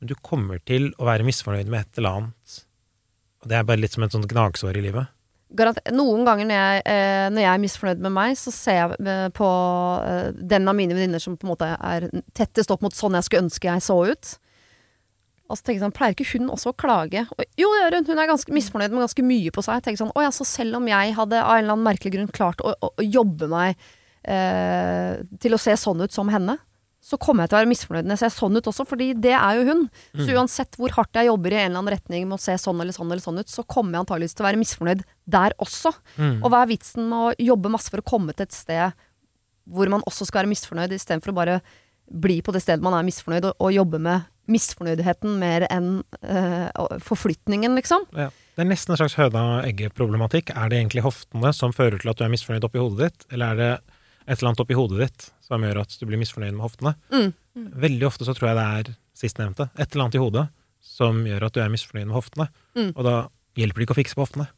men du kommer til å være misfornøyd med et eller annet. Og det er bare litt som et sånt gnagsår i livet. Noen ganger når jeg, eh, når jeg er misfornøyd med meg, så ser jeg eh, på eh, den av mine venninner som på en måte er tettest opp mot sånn jeg skulle ønske jeg så ut. Og så tenker jeg sånn, Pleier ikke hun også å klage? Og, jo. Hun er ganske misfornøyd med ganske mye på seg. Jeg tenker sånn, å ja, Så selv om jeg hadde av en eller annen merkelig grunn klart å, å, å jobbe meg eh, til å se sånn ut som henne, så kommer jeg til å være misfornøyd når jeg ser sånn ut også, fordi det er jo hun. Så uansett hvor hardt jeg jobber i en eller annen retning med å se sånn eller sånn eller sånn ut, så kommer jeg antageligvis til å være misfornøyd der også. Mm. Og hva er vitsen med å jobbe masse for å komme til et sted hvor man også skal være misfornøyd, istedenfor å bare bli på det stedet man er misfornøyd, og, og jobbe med misfornøydheten mer enn øh, forflytningen, liksom? Ja. Det er nesten en slags høna-egget-problematikk. Er det egentlig hoftene som fører til at du er misfornøyd oppi hodet ditt, eller er det et eller annet oppi hodet ditt som gjør at du blir misfornøyd med hoftene? Mm. Veldig ofte så tror jeg det er sistnevnte. Et eller annet i hodet som gjør at du er misfornøyd med hoftene. Mm. Og da hjelper det ikke å fikse på hoftene.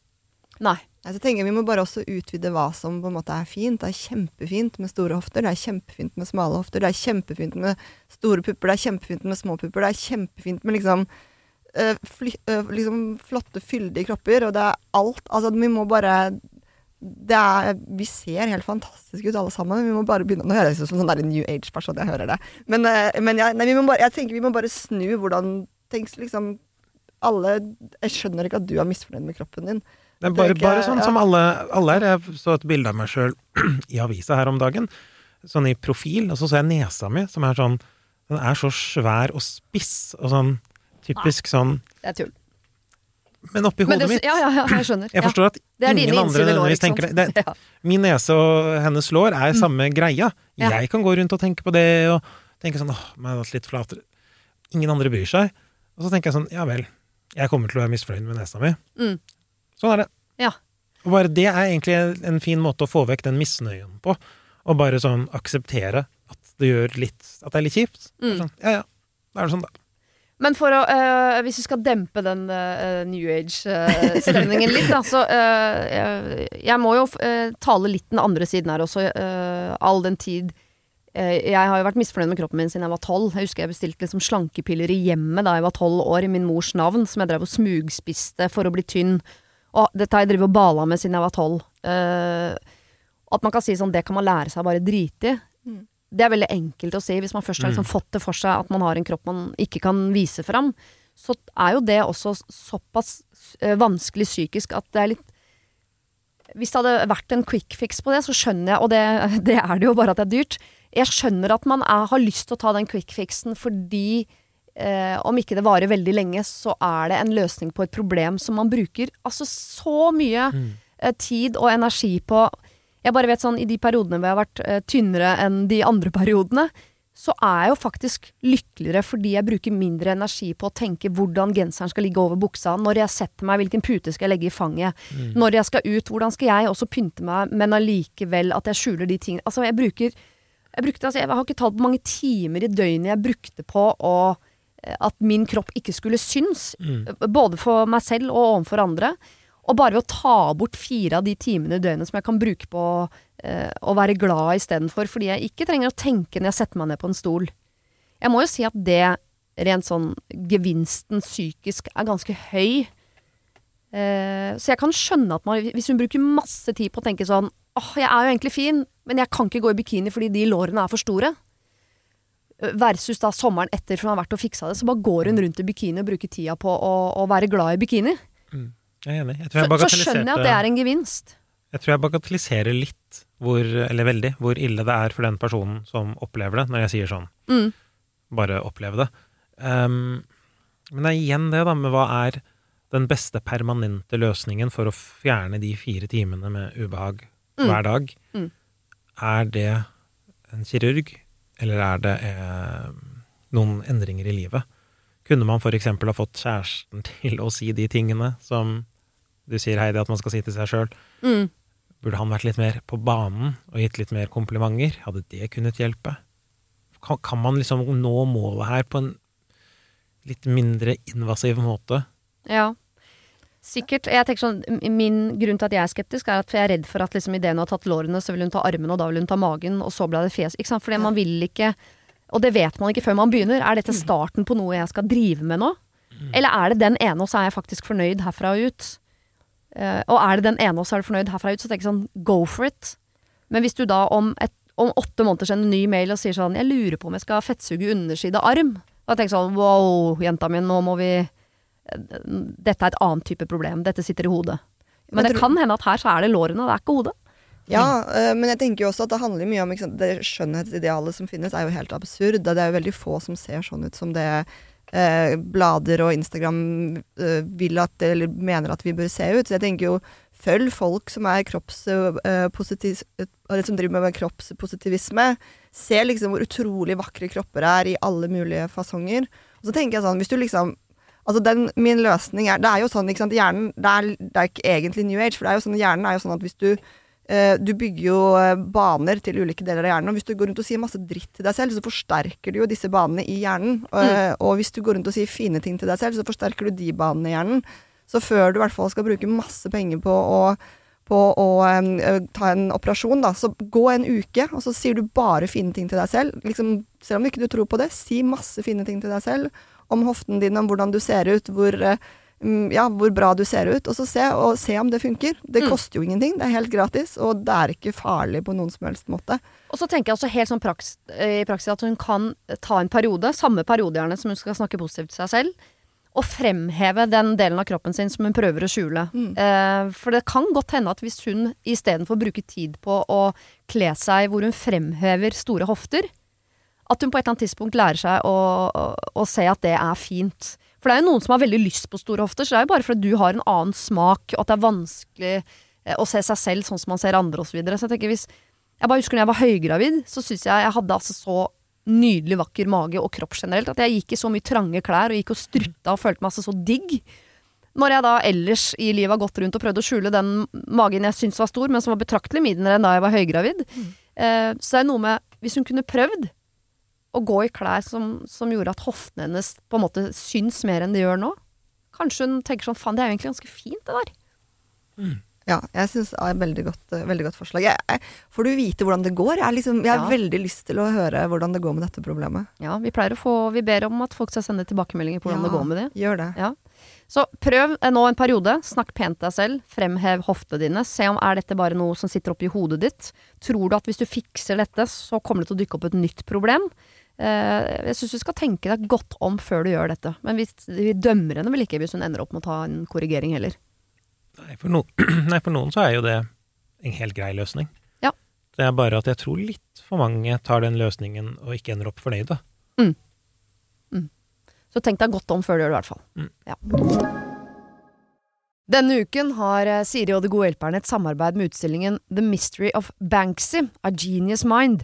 Nei. Jeg tenker Vi må bare også utvide hva som på en måte er fint. Det er kjempefint med store hofter, det er kjempefint med smale hofter, det er kjempefint med store pupper, det er kjempefint med små pupper, det er kjempefint med liksom, øh, fly, øh, liksom flotte, fyldige kropper, og det er alt. Altså, vi må bare er, Vi ser helt fantastiske ut alle sammen. Vi må bare begynne Nå høres jeg ut som sånn der New Age-person, jeg hører det. Men, øh, men jeg, nei, vi må bare, jeg tenker vi må bare snu hvordan Tenk liksom alle Jeg skjønner ikke at du er misfornøyd med kroppen din. Det er bare, ikke- bare sånn ja. som alle, alle er. Jeg så et bilde av meg sjøl *clears throat* i avisa her om dagen. Sånn i profil. Og så så jeg nesa mi, som er sånn Den er så svær og spiss og sånn typisk sånn Det er tull. Men oppi hodet det, mitt ja, ja, ja, jeg skjønner. *clears throat* Jeg forstår at er ingen andre nødvendigvis tenker det. det. Min nese og hennes lår er samme greia. Jeg kan gå rundt og tenke på det og tenke sånn åh, meg ha litt flatere. Ingen andre bryr seg. Og så tenker jeg sånn, ja vel, jeg kommer til å være misfornøyd med nesa mi. Mm. Sånn er det. Ja. Og bare det er egentlig en fin måte å få vekk den misnøyen på. Og bare sånn akseptere at det gjør litt At det er litt kjipt. Er Mm. Sånn, ja ja, da er det sånn, da. Men å, eh, hvis vi skal dempe den eh, New Age-stemningen litt, da, så eh, jeg, jeg må jo tale litt den andre siden her også, all den tid Jeg har jo vært misfornøyd med kroppen min siden jeg var tolv. Jeg husker jeg bestilte liksom slankepiller i hjemmet da jeg var tolv år, i min mors navn, som jeg drev og smugspiste for å bli tynn. Og dette har jeg drevet og bala med siden jeg var tolv. Eh, at man kan si sånn, det kan man lære seg å bare drite i. Mm. Det er veldig enkelt å si hvis man først har liksom Mm. fått det for seg at man har en kropp man ikke kan vise fram. Så er jo det også såpass eh, vanskelig psykisk at det er litt Hvis det hadde vært en quick fix på det, så skjønner jeg, og det, *laughs* det er det jo bare at det er dyrt Jeg skjønner at man er, har lyst til å ta den quick fixen fordi eh, om ikke det varer veldig lenge, så er det en løsning på et problem som man bruker altså så mye Mm. eh, tid og energi på Jeg bare vet sånn, i de periodene hvor jeg har vært uh, tynnere enn de andre periodene, så er jeg jo faktisk lykkeligere fordi jeg bruker mindre energi på å tenke hvordan genseren skal ligge over buksa, når jeg setter meg, hvilken pute skal jeg legge i fanget, Mm. når jeg skal ut, hvordan skal jeg også pynte meg, men allikevel at jeg skjuler de tingene. Altså, jeg bruker jeg, brukte, altså, jeg har ikke talt på mange timer i døgnet jeg brukte på å, eh, at min kropp ikke skulle synes. Mm. Både for meg selv og overfor andre. Og bare ved å ta bort fire av de timene i døgnet som jeg kan bruke på eh, å være glad istedenfor, fordi jeg ikke trenger å tenke når jeg setter meg ned på en stol. Jeg må jo si at det, rent sånn gevinsten psykisk, er ganske høy. Eh, så jeg kan skjønne at man, hvis hun bruker masse tid på å tenke sånn åh, jeg er jo egentlig fin, men jeg kan ikke gå i bikini fordi de lårene er for store. Versus da sommeren etter, for hun har vært og fiksa det, så bare går hun rundt i bikini og bruker tida på å, å være glad i bikini. Jeg er enig. Jeg Så, jeg, så skjønner jeg at det er en gevinst. Jeg tror jeg bagatelliserer litt, hvor, eller veldig, hvor ille det er for den personen som opplever det, når jeg sier sånn. Mm. Bare oppleve det. Um, men det er igjen det, da, med hva er den beste permanente løsningen for å fjerne de fire timene med ubehag Mm. hver dag? Mm. Er det en kirurg, eller er det eh, noen endringer i livet? Kunne man eksempel ha fått kjæresten *laughs* til å si de tingene som du sier Heidi at man skal si til seg sjøl. Mm. Burde han vært litt mer på banen og gitt litt mer komplimenter? Hadde det kunnet hjelpe? Kan, kan man liksom nå målet her på en litt mindre invasiv måte? Ja. Sikkert. Jeg tenker sånn, Min grunn til at jeg er skeptisk, er at jeg er redd for at liksom idet hun har tatt lårene, så vil hun ta armene, og da vil hun ta magen, og så ble det fjes. Ikke sant? Fordi man vil ikke Og det vet man ikke før man begynner. Er dette starten på noe jeg skal drive med nå? Eller er det den ene, og så er jeg faktisk fornøyd herfra og ut? Eh, og er det den ene, og så er du fornøyd herfra ut, så tenker jeg sånn go for it. Men hvis du da om, et, om åtte måneder sender en ny mail og sier sånn jeg lurer på om jeg skal fettsuge underside arm, da tenker jeg sånn wow, jenta mi, nå må vi dette er et annet type problem. Dette sitter i hodet. Men men det kan hende at her så er det lårene, det er ikke hodet. Ja, eh, men jeg tenker jo også at det handler mye om sant? Det skjønnhetsidealet som finnes, er jo helt absurd. Det er jo veldig få som ser sånn ut som det eh, blader og Instagram eh, vil at, eller mener at vi bør se ut. Så jeg tenker jo følg folk som er kroppspositiv... eller som driver med kroppspositivisme. Se liksom hvor utrolig vakre kropper er i alle mulige fasonger. Og så tenker jeg sånn, hvis du liksom Altså den, Min løsning er Det er jo sånn, ikke sant, hjernen det er, det er ikke egentlig New Age, for det er jo sånn, hjernen er jo sånn at hvis du eh, Du bygger jo eh, baner til ulike deler av hjernen, og hvis du går rundt og sier masse dritt til deg selv, så forsterker du jo disse banene i hjernen. Mm. og hvis du går rundt og sier fine ting til deg selv, så forsterker du de banene i hjernen. Så før du i hvert fall skal bruke masse penger på å på å um, ta en operasjon, da. Så gå en uke, og så sier du bare fine ting til deg selv. Liksom, selv om ikke du tror på det, si masse fine ting til deg selv. Om hoften din, om hvordan du ser ut, hvor, eh, mm, ja, hvor bra du ser ut. Og så se, og se om det funker. Det Mm. koster jo ingenting, det er helt gratis, og det er ikke farlig på noen som helst måte. Og så tenker jeg også helt sånn praks, eh, i praksis at hun kan ta en periode, samme periode gjerne, som hun skal snakke positivt til seg selv, og fremheve den delen av kroppen sin som hun prøver å skjule. Eh, for det kan godt hende at hvis hun istedenfor bruker tid på å kle seg hvor hun fremhever store hofter, at hun på et eller annet tidspunkt lærer seg å, å, å se at det er fint. For det er jo noen som har veldig lyst på store hofter, så det er jo bare fordi du har en annen smak, og at det er vanskelig eh, å se seg selv sånn som man ser andre osv. Så, videre. så jeg tenker hvis Jeg bare husker når jeg var høygravid, så syns jeg jeg hadde altså så nydelig vakker mage og kropp generelt at jeg gikk i så mye trange klær og gikk og strutta og følte meg altså så digg. Når jeg da ellers i livet har gått rundt og prøvd å skjule den magen jeg syntes var stor, men som var betraktelig mindre enn da jeg var høygravid. Eh, så det er noe med Hvis hun kunne prøvd å gå i klær som, som gjorde at hoftene hennes på en måte syns mer enn de gjør nå, kanskje hun tenker sånn faen, det er jo egentlig ganske fint, det der. Ja, jeg syns det er et veldig godt, eh, veldig godt forslag. Jeg, jeg, får du vite hvordan det går? Jeg, liksom, jeg har veldig lyst til å høre hvordan det går med dette problemet. Ja, vi pleier å få Vi ber om at folk skal sende tilbakemeldinger på hvordan Ja. det går med det. Gjør det. Ja. Så prøv eh, nå en periode. Snakk pent deg selv. Fremhev hoftene dine. Se om er dette bare noe som sitter oppi hodet ditt. Tror du at hvis du fikser dette, så kommer det til å dukke opp et nytt problem? Eh, jeg syns du skal tenke deg godt om før du gjør dette. Men vi, vi dømmer henne vel ikke hvis hun ender opp med å ta en korrigering heller. Nei for, no *clears throat* Nei, for noen så er jo det en helt grei løsning. Ja. Det er bare at jeg tror litt for mange tar den løsningen og ikke ender opp fornøyde. Så tenk deg godt om før du gjør det, i hvert fall. Mm. Ja. Denne uken har eh, Siri og De gode hjelperne et samarbeid med utstillingen The Mystery of Banksy, A Genius Mind.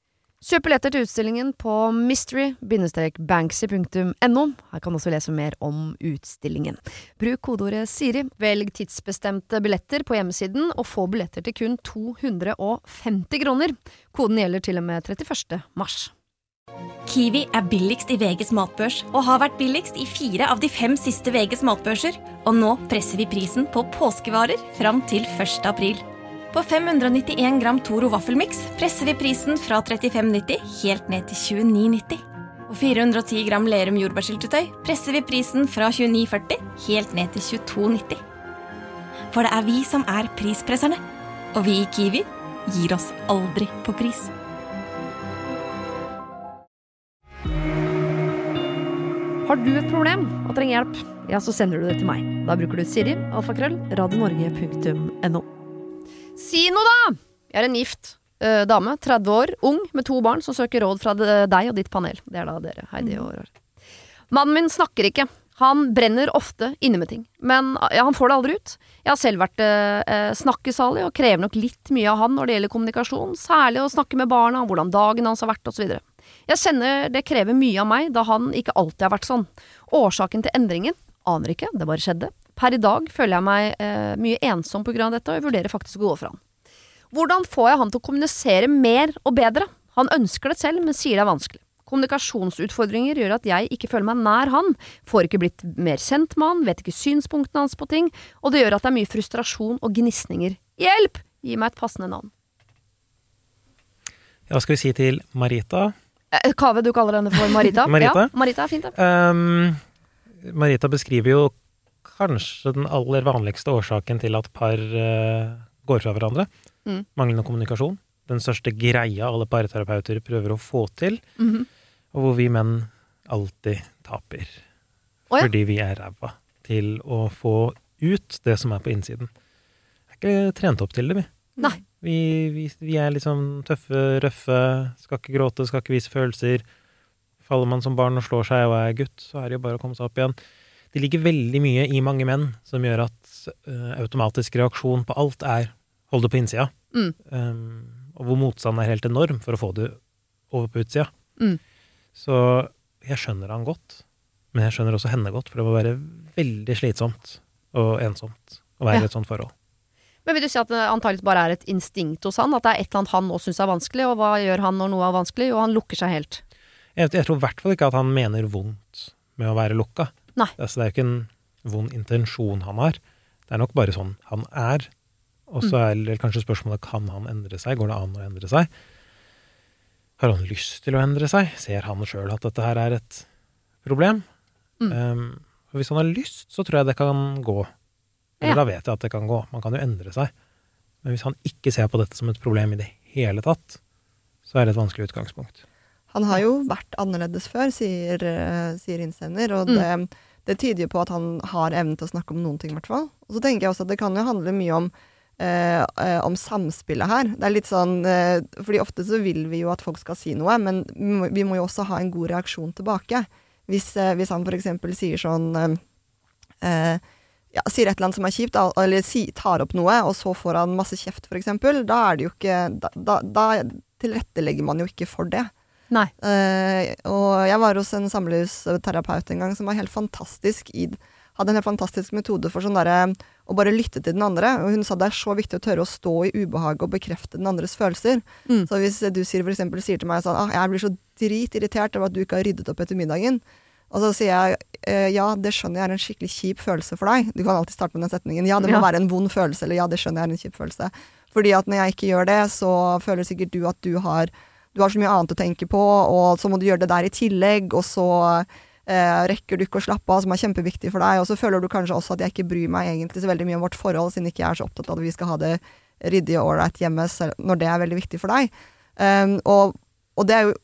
Kjøp billetter til utstillingen på mystery-banksy.no. Her kan du også lese mer om utstillingen. Bruk kodeordet Siri, velg tidsbestemte billetter på hjemmesiden, og få billetter til kun 250 kroner. Koden gjelder til og med 31. mars. Kiwi er billigst i VGs matbørs og har vært billigst i fire av de fem siste VGs matbørser. Og nå presser vi prisen på påskevarer fram til 1. april. På 591 gram Toro vaffelmiks presser vi prisen fra 35,90 helt ned til 29,90. På 410 gram Lerum jordbærsyltetøy presser vi prisen fra 29,40 helt ned til 22,90. For det er vi som er prispresserne. Og vi i Kiwi gir oss aldri på pris. Har du et problem og trenger hjelp, ja, så sender du det til meg. Da bruker du Siri, alfakrøll, radionorge.no. Si noe, da! Jeg er en gift eh, dame, 30 år, ung, med to barn, som søker råd fra deg og ditt panel. Det er da dere, Heidi og Roar. Mannen min snakker ikke. Han brenner ofte inne med ting, men ja, han får det aldri ut. Jeg har selv vært eh, snakkesalig og krever nok litt mye av han når det gjelder kommunikasjon, særlig å snakke med barna, hvordan dagen hans har vært osv. Jeg kjenner det krever mye av meg, da han ikke alltid har vært sånn. Årsaken til endringen aner ikke, det bare skjedde. Per i dag føler jeg meg eh, mye ensom pga. dette, og jeg vurderer faktisk å gå fra han. Hvordan får jeg han til å kommunisere mer og bedre? Han ønsker det selv, men sier det er vanskelig. Kommunikasjonsutfordringer gjør at jeg ikke føler meg nær han, får ikke blitt mer kjent med han, vet ikke synspunktene hans på ting, og det gjør at det er mye frustrasjon og gnisninger. Hjelp! Gi meg et passende navn. Hva skal vi si til Marita? Eh, Kave, du kaller henne for Marita? *laughs* Marita? Ja, Marita er fint, det. Um, Marita beskriver jo kanskje den aller vanligste årsaken til at par uh, går fra hverandre. Mm. Manglende kommunikasjon. Den største greia alle parterapeuter prøver å få til, Mhm. og hvor vi menn alltid taper. Oh, ja. Fordi vi er ræva til å få ut det som er på innsiden. Jeg er ikke trent opp til det, vi. Nei. Vi, vi, vi er liksom tøffe, røffe, skal ikke gråte, skal ikke vise følelser. Faller man som barn og slår seg og er gutt, så er det jo bare å komme seg opp igjen. Det ligger veldig mye i mange menn som gjør at uh, automatisk reaksjon på alt er hold det på innsida. Mm. Um, og hvor motstanden er helt enorm for å få det over på utsida. Mm. Så jeg skjønner han godt, men jeg skjønner også henne godt, for det må være veldig slitsomt og ensomt å være Ja. i et sånt forhold. Men vil du si at det antakeligvis bare er et instinkt hos han? At det er et eller annet han nå syns er vanskelig, og hva gjør han når noe er vanskelig? Og han lukker seg helt. Jeg, jeg tror i hvert fall ikke at han mener vondt med å være lukka. Nei. Altså, det er jo ikke en vond intensjon han har. Det er nok bare sånn han er. Og så er det kanskje spørsmålet kan han endre seg. Går det an å endre seg? Har han lyst til å endre seg? Ser han sjøl at dette her er et problem? Mm. Um, og hvis han har lyst, så tror jeg det kan gå. Eller Ja. da vet jeg at det kan gå. Man kan jo endre seg. Men hvis han ikke ser på dette som et problem i det hele tatt, så er det et vanskelig utgangspunkt. Han har jo vært annerledes før, sier, eh, sier innsender, og det, det tyder jo på at han har evnen til å snakke om noen ting, i hvert fall. Og så tenker jeg også at det kan jo handle mye om, eh, eh, om samspillet her. Det er litt sånn eh, Fordi ofte så vil vi jo at folk skal si noe, men vi må, vi må jo også ha en god reaksjon tilbake. Hvis, eh, hvis han f.eks. sier sånn eh, eh, ja, sier et eller annet som er kjipt, eller tar opp noe, og så får han masse kjeft, f.eks., da er det jo ikke Da, da, da tilrettelegger man jo ikke for det. Nei. Uh, og jeg var hos en samlivsterapeut en gang som var helt fantastisk i hadde en helt fantastisk metode for sånn derre å bare lytte til den andre. Og hun sa det er så viktig å tørre å stå i ubehaget og bekrefte den andres følelser. Mm. Så hvis du sier, for eksempel, sier til meg sånn ah, 'Jeg blir så dritirritert over at du ikke har ryddet opp etter middagen', og så sier jeg eh, 'Ja, det skjønner jeg er en skikkelig kjip følelse for deg'. Du kan alltid starte med den setningen. 'Ja, det må Ja. være en vond følelse', eller 'Ja, det skjønner jeg er en kjip følelse'. Fordi at når jeg ikke gjør det, så føler sikkert du at du har du har så mye annet å tenke på, og så må du gjøre det der i tillegg, og så eh, rekker du ikke å slappe av, som er kjempeviktig for deg, og så føler du kanskje også at jeg ikke bryr meg egentlig så veldig mye om vårt forhold, siden ikke jeg er så opptatt av at vi skal ha det ryddig og ålreit hjemme, selv, når det er veldig viktig for deg. Um, og, og det er jo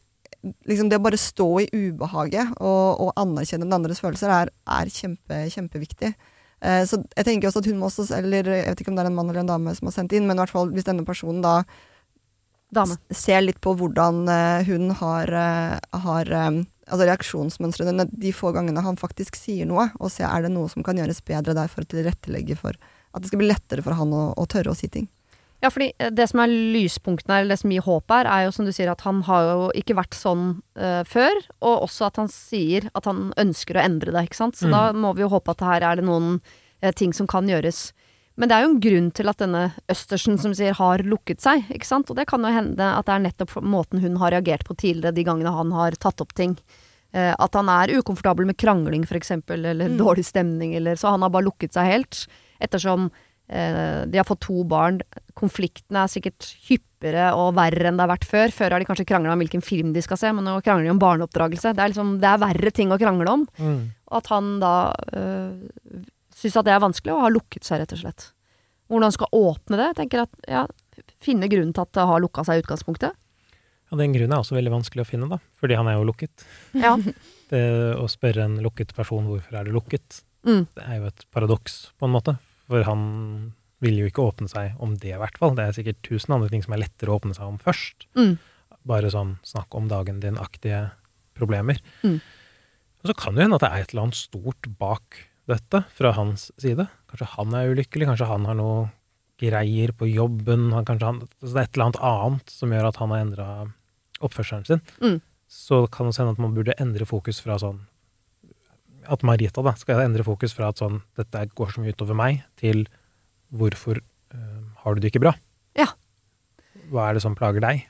liksom det å bare stå i ubehaget og, og anerkjenne den andres følelser er, er kjempe, kjempeviktig. Eh, så jeg tenker også at hun må også, eller jeg vet ikke om det er en mann eller en dame som har sendt inn, men i hvert fall hvis denne personen da Dame. ser litt på hvordan eh, hun har, eh, har eh, altså reaksjonsmønstrene de få gangene han faktisk sier noe, og se er det noe som kan gjøres bedre der for å tilrettelegge for at det skal bli lettere for han å, å tørre å si ting. Ja, fordi det som er lyspunktene her, eller det som gir håp her, er jo som du sier at han har jo ikke vært sånn uh, før, og også at han sier at han ønsker å endre det, ikke sant. Så Mm. da må vi jo håpe at her er det noen uh, ting som kan gjøres. Men det er jo en grunn til at denne Østersen, som sier, har lukket seg, ikke sant. Og det kan jo hende at det er nettopp måten hun har reagert på tidligere, de gangene han har tatt opp ting. Eh, at han er ukomfortabel med krangling, eksempel, eller Mm. dårlig stemning, eller Så han har bare lukket seg helt. Ettersom eh, de har fått to barn. Konfliktene er sikkert hyppigere og verre enn det har vært før. Før har de kanskje krangla om hvilken film de skal se, men nå krangler de om barneoppdragelse. Det er, liksom, det er verre ting å krangle om. Og at han da øh, syns at det er vanskelig, og har lukket seg, rett og slett. Hvordan skal åpne det? Tenker at, ja, Finne grunnen til at det har lukka seg i utgangspunktet. Ja, den grunnen er også veldig vanskelig å finne, da, fordi han er jo lukket. Ja. *laughs* Det å spørre en lukket person hvorfor er du lukket, Mm. det er jo et paradoks, på en måte. For han vil jo ikke åpne seg om det, i hvert fall. Det er sikkert tusen andre ting som er lettere å åpne seg om først. Mm. Bare sånn snakk om dagen din-aktige problemer. Mm. Og så kan det hende at det er et eller annet stort bak dette fra hans side. Kanskje han er ulykkelig, kanskje han har noe greier på jobben, han, kanskje han, altså det er et eller annet annet som gjør at han har endra oppførselen sin. Mm. Så kan det hende at man burde endre fokus fra sånn At Marita da skal endre fokus fra at sånn dette går så mye utover meg, til hvorfor øh, har du det ikke bra? Ja. Hva er det som plager deg?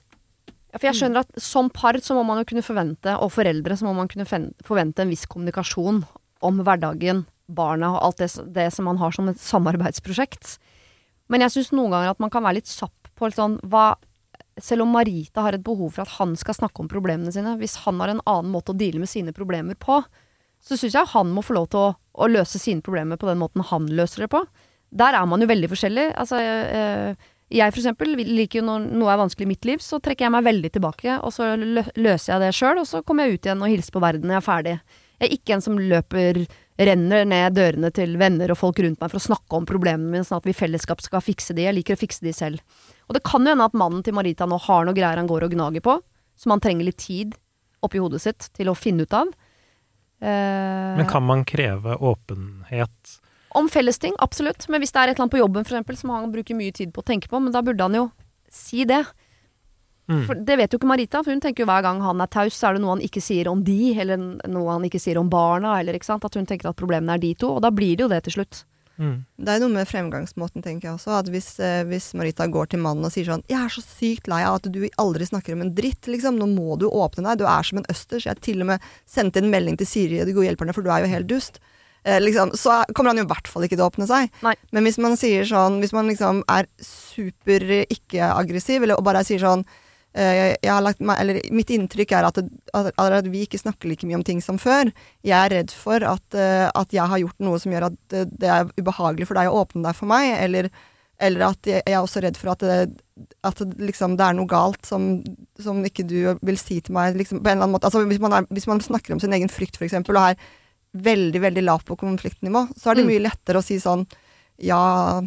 Ja, for jeg skjønner at som par så må man jo kunne forvente, og foreldre så må man kunne forvente en viss kommunikasjon om hverdagen, barna og alt det, det som man har som et samarbeidsprosjekt. Men jeg syns noen ganger at man kan være litt sapp på litt sånn hva Selv om Marita har et behov for at han skal snakke om problemene sine, hvis han har en annen måte å deale med sine problemer på, så syns jeg han må få lov til å, å løse sine problemer på den måten han løser det på. Der er man jo veldig forskjellig. Altså, øh, jeg for eksempel liker jo når noe er vanskelig i mitt liv, så trekker jeg meg veldig tilbake, og så løser jeg det sjøl, og så kommer jeg ut igjen og hilser på verden når jeg er ferdig. Jeg er ikke en som løper, renner ned dørene til venner og folk rundt meg for å snakke om problemene mine, sånn at vi i fellesskap skal fikse de. Jeg liker å fikse de selv. Og det kan jo hende at mannen til Marita nå har noe greier han går og gnager på, som han trenger litt tid oppi hodet sitt til å finne ut av. Eh, Men kan man kreve åpenhet? om fellesting, absolutt. Men hvis det er et eller annet på jobben for eksempel, som han bruker mye tid på å tenke på, men da burde han jo si det. Mm. For det vet jo ikke Marita, for hun tenker jo hver gang han er taus, så er det noe han ikke sier om de, eller noe han ikke sier om barna, eller ikke sant. At hun tenker at problemene er de to, og da blir det jo det til slutt. Mm. Det er noe med fremgangsmåten, tenker jeg også. At hvis, eh, hvis Marita går til mannen og sier sånn 'Jeg er så sykt lei av at du aldri snakker om en dritt', liksom. Nå må du åpne deg. Du er som en østers. Jeg til og med sendte en melding til Siri, og de gode hjelperne, for du er jo helt dust. Eh, liksom, så kommer han jo i hvert fall ikke til å åpne seg. Nei. Men hvis man sier sånn Hvis man liksom er super eh, ikke-aggressiv, eller og bare sier sånn lagt eller Mitt inntrykk er at, at, at vi ikke snakker like mye om ting som før. Jeg er redd for at, eh, at jeg har gjort noe som gjør at det, det er ubehagelig for deg å åpne deg for meg, eller, eller at jeg, jeg er også redd for at det, liksom, det er noe galt som, som ikke du vil si til meg. Liksom, på en eller annen måte. Altså, hvis, man er, hvis man snakker om sin egen frykt, eksempel, og er veldig, veldig lavt på konfliktnivå, så er det Mm. mye lettere å si sånn Ja,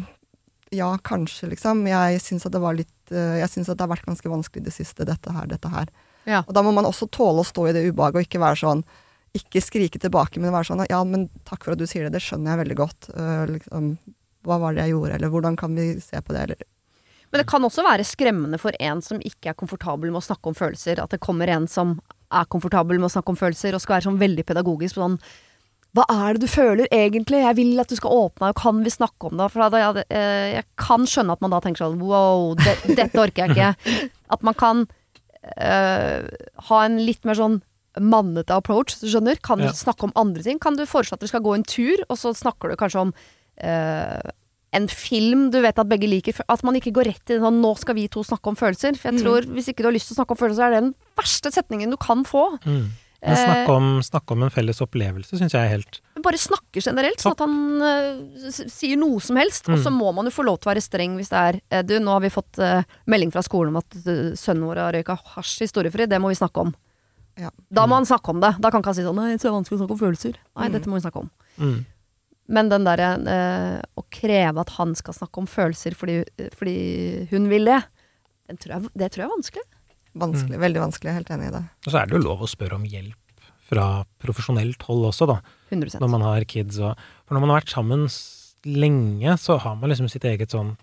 ja, kanskje, liksom. Jeg syns at det var litt eh, Jeg syns at det har vært ganske vanskelig i det siste, dette her, dette her. Ja. Og da må man også tåle å stå i det ubehaget, og ikke være sånn Ikke skrike tilbake, men være sånn Ja, men takk for at du sier det, det skjønner jeg veldig godt. Uh, liksom, hva var det jeg gjorde, eller hvordan kan vi se på det, eller Men det kan også være skremmende for en som ikke er komfortabel med å snakke om følelser, at det kommer en som er komfortabel med å snakke om følelser, og skal være sånn veldig pedagogisk på sånn hva er det du føler egentlig? Jeg vil at du skal åpne deg, kan vi snakke om det? For jeg, eh, jeg kan skjønne at man da tenker sånn wow, det, dette orker jeg ikke. *laughs* At man kan eh, ha en litt mer sånn mannete approach, du skjønner? Kan du Ja. snakke om andre ting? Kan du foreslå at dere skal gå en tur, og så snakker du kanskje om eh, en film du vet at begge liker. At man ikke går rett i sånn 'nå skal vi to snakke om følelser'. For jeg Mm. tror hvis ikke du har lyst til å snakke om følelser, så er det den verste setningen du kan få. Mm. Men Eh, snakke om, snakk om en felles opplevelse syns jeg er helt Bare snakke generelt, sånn at han uh, sier noe som helst. Og så Mm. må man jo få lov til å være streng hvis det er eh, Du, nå har vi fått uh, melding fra skolen om at uh, sønnen vår har røyka hasj historiefri. Det må vi snakke om. Ja. Da må han snakke om det. Da kan ikke han si sånn 'nei, det er vanskelig å snakke om følelser'. Nei, Mm. dette må vi snakke om. mm. Men den derre å kreve at han skal snakke om følelser fordi, fordi hun vil det, den tror jeg, det tror jeg er vanskelig. Vanskelig. Veldig vanskelig. Helt enig i det. Og så er det jo lov å spørre om hjelp fra profesjonelt hold også, da. 100% Når man har kids og For når man har vært sammen lenge, så har man liksom sitt eget sånn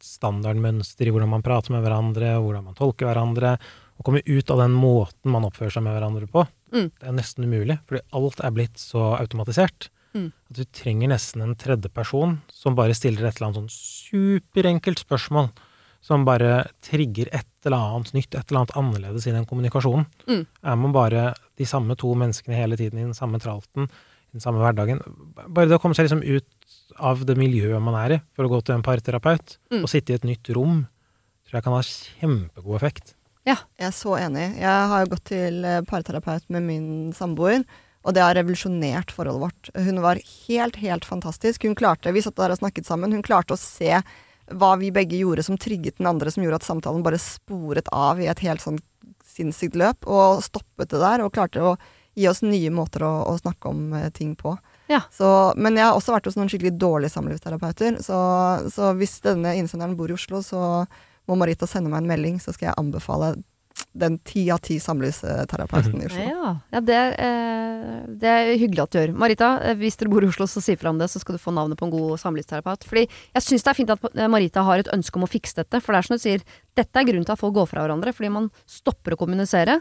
standardmønster i hvordan man prater med hverandre, hvordan man tolker hverandre. Å komme ut av den måten man oppfører seg med hverandre på, Mm. det er nesten umulig. Fordi alt er blitt så automatisert. Mm. At du trenger nesten en tredje person som bare stiller et eller annet sånn superenkelt spørsmål. Som bare trigger et eller annet nytt, et eller annet annerledes i den kommunikasjonen. Mm. Er man bare de samme to menneskene hele tiden i den samme tralten, i den samme hverdagen Bare det å komme seg liksom ut av det miljøet man er i, for å gå til en parterapeut, Mm. og sitte i et nytt rom, tror jeg kan ha kjempegod effekt. Ja, Jeg er så enig. Jeg har jo gått til eh, parterapeut med min samboer, og det har revolusjonert forholdet vårt. Hun var helt, helt fantastisk. Hun klarte, Vi satt der og snakket sammen. Hun klarte å se hva vi begge gjorde som trigget den andre, som gjorde at samtalen bare sporet av i et helt sånn sinnssykt løp, og stoppet det der, og klarte å gi oss nye måter å, å snakke om eh, ting på. Ja. Så, men jeg har også vært hos noen skikkelig dårlige samlivsterapeuter, så, så hvis denne innsenderen bor i Oslo, så må Marita sende meg en melding, så skal jeg anbefale den ti av ti samlivsterapeuten i Oslo. Ja, ja det, eh, det er hyggelig at du gjør. Marita, eh, hvis dere bor i Oslo, så si fra om det, så skal du få navnet på en god samlivsterapeut. Fordi jeg syns det er fint at eh, Marita har et ønske om å fikse dette. For det er som du sier, dette er grunnen til at folk går fra hverandre. Fordi man stopper å kommunisere.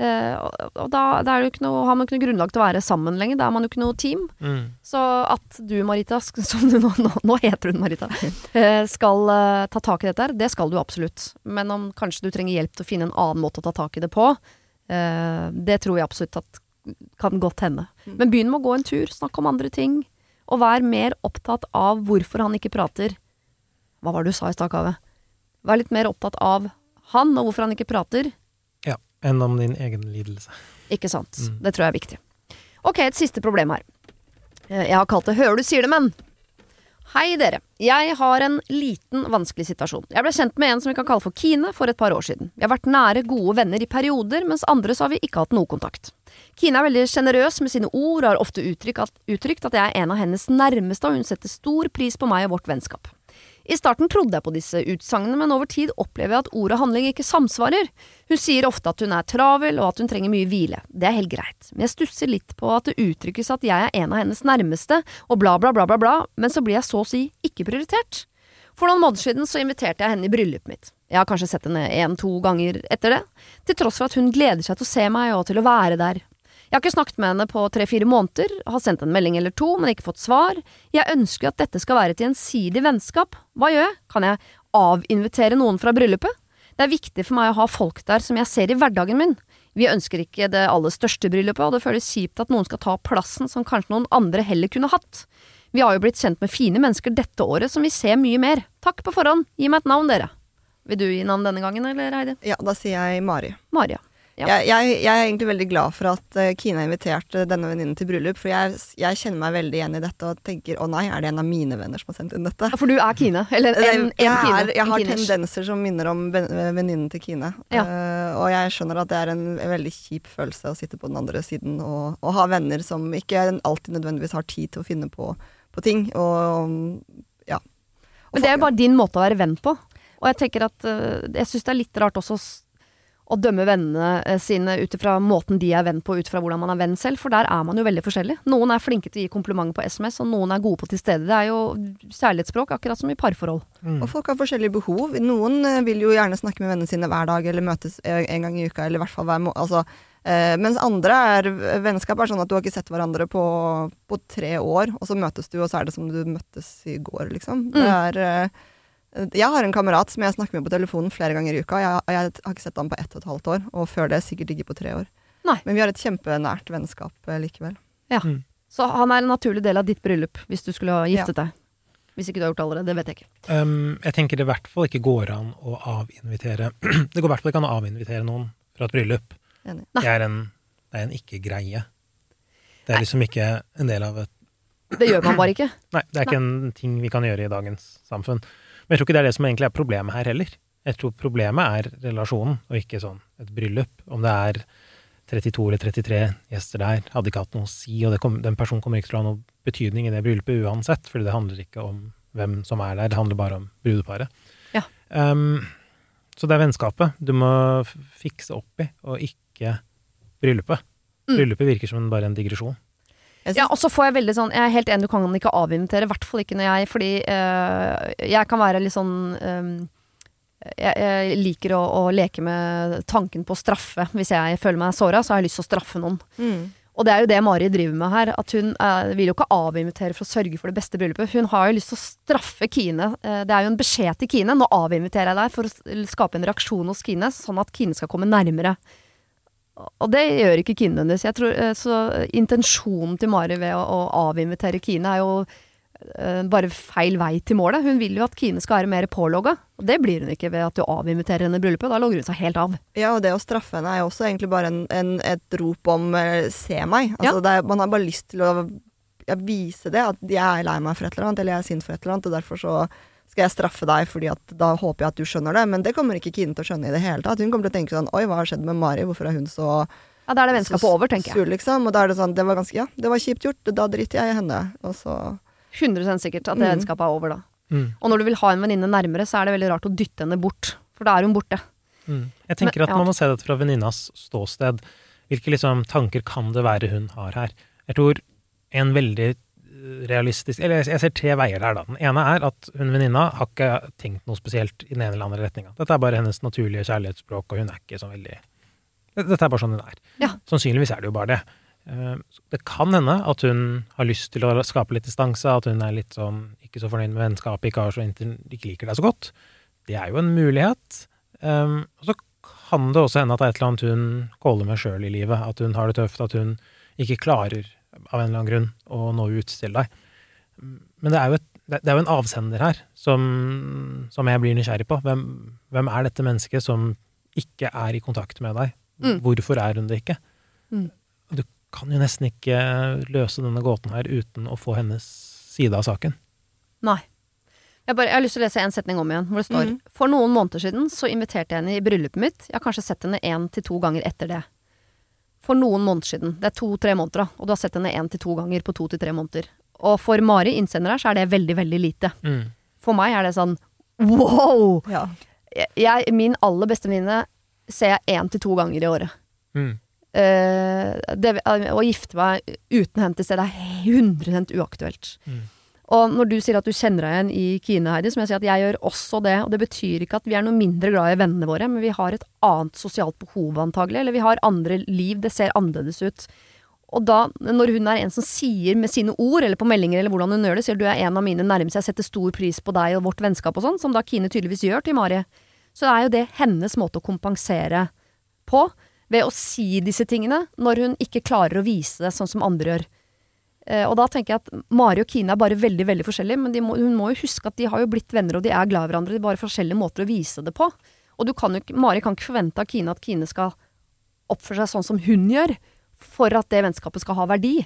Eh, og da, da er det jo ikke noe, har man ikke noe grunnlag til å være sammen lenger. Da er man jo ikke noe team. Så at du, Marita, *laughs* som du nå, nå, nå heter hun Marita, *laughs* eh, skal eh, ta tak i dette her, det skal du absolutt. Men om kanskje du trenger hjelp til å finne en annen måte å ta tak i det på, eh, det tror jeg absolutt at kan godt hende. Men begynn med å gå en tur, snakk om andre ting, og vær mer opptatt av hvorfor han ikke prater. Hva var det du sa i stad, Kaveh? Vær litt mer opptatt av han, og hvorfor han ikke prater. Enn om din egen lidelse. Ikke sant. Mm. Det tror jeg er viktig. Ok, et siste problem her. Eh, Jeg har kalt det 'Hører du sier det, men'. Hei, dere. Jeg har en liten, vanskelig situasjon. Jeg ble kjent med en som vi kan kalle for Kine for et par år siden. Vi har vært nære, gode venner i perioder, mens andre så har vi ikke hatt noe kontakt. Kine er veldig sjenerøs med sine ord og har ofte uttrykt at, uttrykt at jeg er en av hennes nærmeste, og hun setter stor pris på meg og vårt vennskap. I starten trodde jeg på disse utsagnene, men over tid opplever jeg at ord og handling ikke samsvarer. Hun sier ofte at hun er travel, og at hun trenger mye hvile. Det er helt greit, men jeg stusser litt på at det uttrykkes at jeg er en av hennes nærmeste, og bla, bla, bla, bla, bla, men så blir jeg så å si ikke prioritert. For noen måneder siden så inviterte jeg henne i bryllupet mitt. Jeg har kanskje sett henne én-to ganger etter det, til tross for at hun gleder seg til å se meg og til å være der. Jeg har ikke snakket med henne på tre-fire måneder, har sendt en melding eller to, men ikke fått svar. Jeg ønsker at dette skal være et gjensidig vennskap. Hva gjør jeg? Kan jeg avinvitere noen fra bryllupet? Det er viktig for meg å ha folk der som jeg ser i hverdagen min. Vi ønsker ikke det aller største bryllupet, og det føles kjipt at noen skal ta plassen som kanskje noen andre heller kunne hatt. Vi har jo blitt kjent med fine mennesker dette året som vi ser mye mer. Takk på forhånd, gi meg et navn, dere. Vil du gi navn denne gangen, eller Heidi? Ja, da sier jeg Mari. Mari, Ja. Jeg, jeg, jeg er egentlig veldig glad for at eh, Kine har invitert eh, denne venninnen til bryllup, for jeg, jeg kjenner meg veldig igjen i dette og tenker å nei, er det en av mine venner som har sendt inn dette? Ja, For du er Kine? Eller en, en Kine? er, jeg har tendenser som minner om venninnen til Kine. Ja. Uh, og jeg skjønner at det er en veldig kjip følelse å sitte på den andre siden og, og ha venner som ikke alltid nødvendigvis har tid til å finne på, på ting. Og ja. Og Men det er jo bare din måte å være venn på. Og jeg tenker at Jeg syns det er litt rart også å dømme vennene eh, sine ut ifra måten de er venn på, ut fra hvordan man er venn selv, for der er man jo veldig forskjellig. Noen er flinke til å gi komplimenter på SMS, og noen er gode på til stede. Det er jo kjærlighetsspråk, akkurat som i parforhold. Og folk har forskjellige behov. Noen eh, vil jo gjerne snakke med vennene sine hver dag, eller møtes en gang i uka, eller i hvert fall hver måned. Altså, eh, mens andre er Vennskap er sånn at du har ikke sett hverandre på, på tre år, og så møtes du, og så er det som du møttes i går, liksom. Det er eh, Jeg har en kamerat som jeg snakker med på telefonen flere ganger i uka. Jeg, jeg har ikke sett ham på ett og et halvt år, og før det sikkert ikke på tre år. Nei. Men vi har et kjempenært vennskap eh, likevel. Så han er en naturlig del av ditt bryllup, hvis du skulle ha giftet deg. Hvis ikke du har gjort det allerede, det vet jeg ikke. Um, jeg tenker det i hvert fall ikke går an å avinvitere *clears throat* Det går i hvert fall ikke an å avinvitere noen fra et bryllup. Enig. Det er en, en ikke-greie. Det er liksom ikke en del av et Det gjør man bare ikke. *clears throat* Nei, det er ikke en ting vi kan gjøre i dagens samfunn. Men jeg tror ikke det er det som egentlig er problemet her heller. Jeg tror problemet er relasjonen, og ikke sånn et bryllup. Om det er 32 eller 33 gjester der, hadde ikke hatt noe å si, og kom, den personen kommer ikke til å ha noe betydning i det bryllupet uansett, fordi det handler ikke om hvem som er der, det handler bare om brudeparet. Ja. Um, så det er vennskapet du må fikse opp i, og ikke bryllupet. Mm. Bryllupet virker som bare en digresjon. Ja, og så får jeg veldig sånn Jeg er helt enig, du kan ikke avinvitere. I hvert fall ikke når jeg Fordi øh, jeg kan være litt sånn øh, jeg, jeg liker å, å leke med tanken på å straffe. Hvis jeg føler meg såra, så har jeg lyst til å straffe noen. mm, Og det er jo det Mari driver med her. At hun eh, vil jo ikke avinvitere for å sørge for det beste bryllupet. Hun har jo lyst til å straffe Kine. Eh, det er jo en beskjed til Kine. Nå avinviterer jeg deg for å skape en reaksjon hos Kine, sånn at Kine skal komme nærmere. Og det gjør ikke Kine nødvendigvis. Jeg tror, eh, Så intensjonen til Mari ved å, å avinvitere Kine er jo uh, bare feil vei til målet. Hun vil jo at Kine skal være mer pålogga. Og det blir hun ikke ved at du avinviterer henne i bryllupet. Da logger hun seg helt av. ja, og det å straffe henne er jo også egentlig bare en, en, et rop om uh, 'se meg'. Altså, det er, man har bare lyst til å ja, vise det, at jeg er lei meg for et eller annet, eller jeg er sint for et eller annet, og derfor så skal jeg straffe deg, fordi at da håper jeg at du skjønner det. Men det kommer ikke Kine til å skjønne i det hele tatt. Hun kommer til å tenke sånn 'oi, hva har skjedd med Mari', hvorfor er hun så Ja, Da er det vennskapet over, tenker jeg. sur, liksom? Og da er det sånn, det var ganske, ja, det var kjipt gjort, da driter jeg i henne. Og så 100 sikkert at det Mm. vennskapet er over da. Mm. Og når du vil ha en venninne nærmere, så er det veldig rart å dytte henne bort. For da er hun borte. Mm. Jeg tenker Men- at ja. man må se dette fra venninnas ståsted. Hvilke liksom, tanker kan det være hun har her? Jeg tror en veldig realistisk Eller jeg- ser tre veier der, da. Den ene er at hun venninna har ikke tenkt noe spesielt i den ene eller andre retninga. Dette er bare hennes naturlige kjærlighetsspråk, og hun er ikke så veldig Dette er bare sånn hun er. Ja. Sannsynligvis er det jo bare det. Eh, Det kan hende at hun har lyst til å skape litt distanse, at hun er litt sånn ikke så fornøyd med vennskapet, ikke, så ikke liker deg så godt. Det er jo en mulighet. Um, og så kan det også hende at det er et eller annet hun kåler med sjøl i livet. At hun har det tøft, at hun ikke klarer av en eller annen grunn å nå ut til deg. Men det er jo, et, det er jo en avsender her som, som jeg blir nysgjerrig på. Hvem, hvem er dette mennesket som ikke er i kontakt med deg? Mm. Hvorfor er hun det ikke? Mm. Du kan jo nesten ikke løse denne gåten her uten å få hennes side av saken. Nei. Jeg, bare, jeg har lyst til å lese en setning om igjen, hvor det står mm. For noen måneder siden så inviterte jeg henne i bryllupet mitt. Jeg har kanskje sett henne én til to ganger etter det. For noen måneder siden. Det er to-tre måneder, da. Og du har sett henne én til to ganger på to til tre måneder. Og for Mari, innsender her, så er det veldig, veldig lite. Mm. For meg er det sånn wow! ja. Jeg, min aller beste venninne ser jeg én til to ganger i året. Mm. Uh, det, å gifte meg uten henne til stede er 100 uaktuelt. Mm. Og når du sier at du kjenner deg igjen i Kine, Heidi, så må jeg si at jeg gjør også det. Og det betyr ikke at vi er noe mindre glad i vennene våre, men vi har et annet sosialt behov antagelig. Eller vi har andre liv. Det ser annerledes ut. Og da, når hun er en som sier med sine ord, eller på meldinger, eller hvordan hun gjør det, sier du er en av mine nærmeste, jeg setter stor pris på deg og vårt vennskap og sånn, som da Kine tydeligvis gjør til Mari, så er jo det hennes måte å kompensere på ved å si disse tingene når hun ikke klarer å vise det sånn som andre gjør. Eh, og da tenker jeg at Mari og Kine er bare veldig veldig forskjellige, men de må, hun må jo huske at de har jo blitt venner og de er glad i hverandre. De er bare forskjellige måter å vise det på. Og du kan jo, Mari kan ikke forvente av Kine at Kine skal oppføre seg sånn som hun gjør, for at det vennskapet skal ha verdi.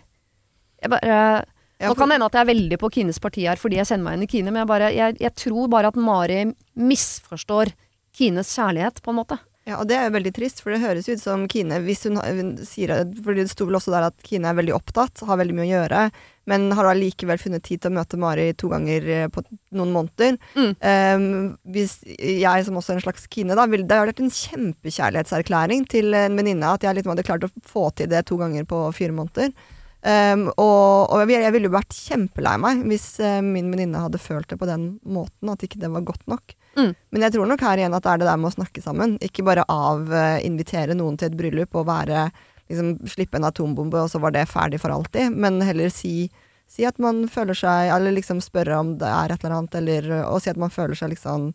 Jeg bare, nå kan det hende at jeg er veldig på Kines parti her fordi jeg sender meg inn i Kine, men jeg, bare, jeg, jeg tror bare at Mari misforstår Kines kjærlighet, på en måte. Ja, og det er jo veldig trist, for det høres ut som Kine hvis hun, hun sier For det sto vel også der at Kine er veldig opptatt, har veldig mye å gjøre, men har allikevel funnet tid til å møte Mari to ganger eh, på noen måneder. Mm. Um, hvis jeg som også er en slags Kine, da, ville det vært en kjempekjærlighetserklæring til en venninne at jeg liksom hadde klart å få til det to ganger på fire måneder. Um, og, og jeg, jeg ville jo vært kjempelei meg hvis uh, min venninne hadde følt det på den måten, at ikke det var godt nok. Mm. Men jeg tror nok her igjen at det er det der med å snakke sammen. Ikke bare avinvitere noen til et bryllup og være liksom, slippe en atombombe, og så var det ferdig for alltid. Men heller si, si at man føler seg Eller liksom spørre om det er et eller annet, eller og si at man føler seg liksom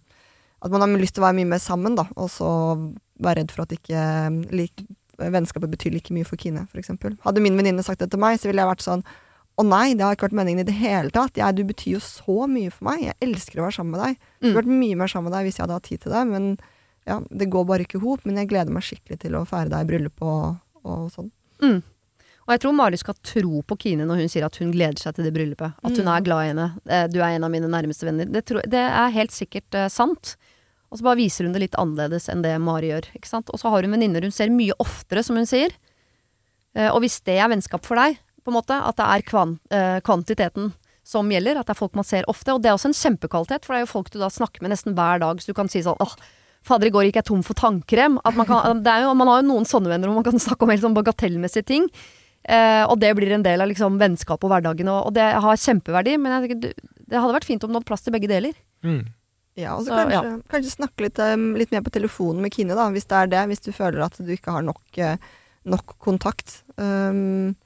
At man har lyst til å være mye mer sammen, da. Og så være redd for at ikke like, vennskapet betyr like mye for Kine, f.eks. Hadde min venninne sagt det til meg, så ville jeg vært sånn å nei, det har ikke vært meningen i det hele tatt. Jeg, du betyr jo så mye for meg. Jeg elsker å være sammen med deg. Jeg skulle vært mye mer sammen med deg hvis jeg hadde hatt tid til det, men ja, det går bare ikke i hop. Men jeg gleder meg skikkelig til å feire deg i bryllup og, og sånn. Mm. Og jeg tror Mari skal tro på Kine når hun sier at hun gleder seg til det bryllupet. At hun Mm. er glad i henne. Eh, Du er en av mine nærmeste venner. Det, tror, det er helt sikkert eh, sant. Og så bare viser hun det litt annerledes enn det Mari gjør. Ikke sant? Og så har hun venninner hun ser mye oftere, som hun sier. Eh, og hvis det er vennskap for deg, på en måte, at det er kvan, eh, kvantiteten som gjelder, at det er folk man ser ofte, og det er også en kjempekvalitet, for det er jo folk du da snakker med nesten hver dag, så du kan si sånn åh, fader, i går gikk jeg tom for tannkrem. At man, kan, det er jo, man har jo noen sånne venner hvor man kan snakke om helt sånn bagatellmessige ting. Eh, og det blir en del av liksom, vennskap og hverdagen, og, og det har kjempeverdi. Men jeg tenker, det hadde vært fint om du hadde plass til begge deler. Mm. Ja, og så kanskje, ja. kanskje snakke litt, um, litt mer på telefonen med Kine, da, hvis det er det. Hvis du føler at du ikke har nok, eh, nok kontakt. Um,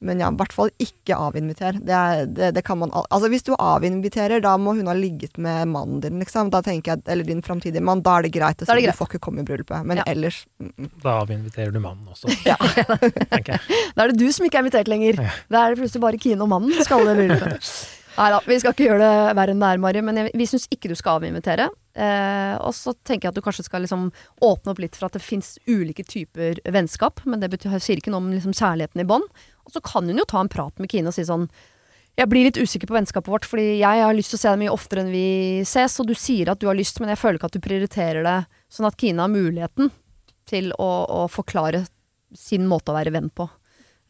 men ja, i hvert fall ikke avinviter. Det, er, det, det kan man al Altså Hvis du avinviterer, da må hun ha ligget med mannen din, liksom. Da tenker jeg, Eller din framtidige mann. Da er det greit å er si det du får ikke komme i bryllupet. Men Ja. ellers mm, mm. Da avinviterer du mannen også, *laughs* Ja. tenker jeg. Da er det du som ikke er invitert lenger. Ja. Da er det plutselig bare Kine og mannen som skal i bryllupet. *laughs* Nei da, vi skal ikke gjøre det verre enn det er, Mari, men jeg, vi syns ikke du skal avinvitere. Eh, og så tenker jeg at du kanskje skal liksom åpne opp litt for at det fins ulike typer vennskap, men det betyr, sier ikke noe om liksom kjærligheten i bånd. Og så kan hun jo ta en prat med Kine og si sånn jeg blir litt usikker på vennskapet vårt, fordi jeg har lyst til å se deg mye oftere enn vi ses, og du sier at du har lyst, men jeg føler ikke at du prioriterer det, sånn at Kine har muligheten til å, å forklare sin måte å være venn på.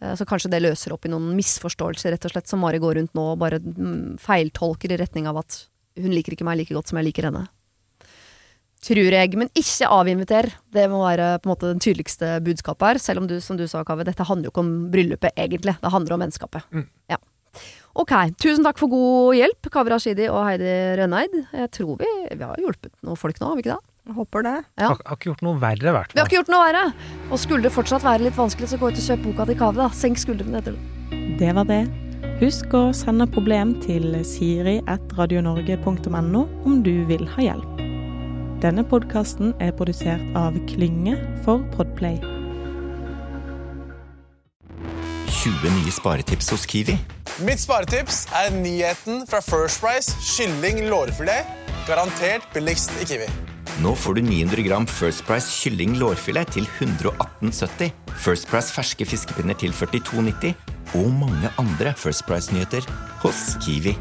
Eh, Så kanskje det løser opp i noen misforståelser, rett og slett, som Mari går rundt nå og bare mm, feiltolker i retning av at hun liker ikke meg like godt som jeg liker henne. Tror jeg, men ikke avinviter. Det må være på en måte den tydeligste budskapet her. Selv om du, som du sa, Kave, dette handler jo ikke om bryllupet, egentlig. Det handler om vennskapet. Mm. Ja. Ok, tusen takk for god hjelp, Kaveh Rashidi og Heidi Rønneid. Jeg tror vi, vi har hjulpet noen folk nå, har vi ikke det? Jeg håper det. Ja. Har, har ikke gjort noe verre, i hvert Vi har ikke gjort noe verre! Og skulle det fortsatt være litt vanskelig, så gå ut og kjøp boka til Kaveh, da. Senk skuldrene etter det. Det var det. Husk å sende problem til siri.radionorge.no om du vil ha hjelp. Denne podkasten er produsert av Klynge for Podplay. 20 nye sparetips hos Kiwi. Mitt sparetips er nyheten fra First Price kylling lårfilet. Garantert billigst i Kiwi. Nå får du 900 gram First Price kylling lårfilet til 118,70. First Price ferske fiskepinner til 42,90. Og mange andre First Price-nyheter hos Kiwi.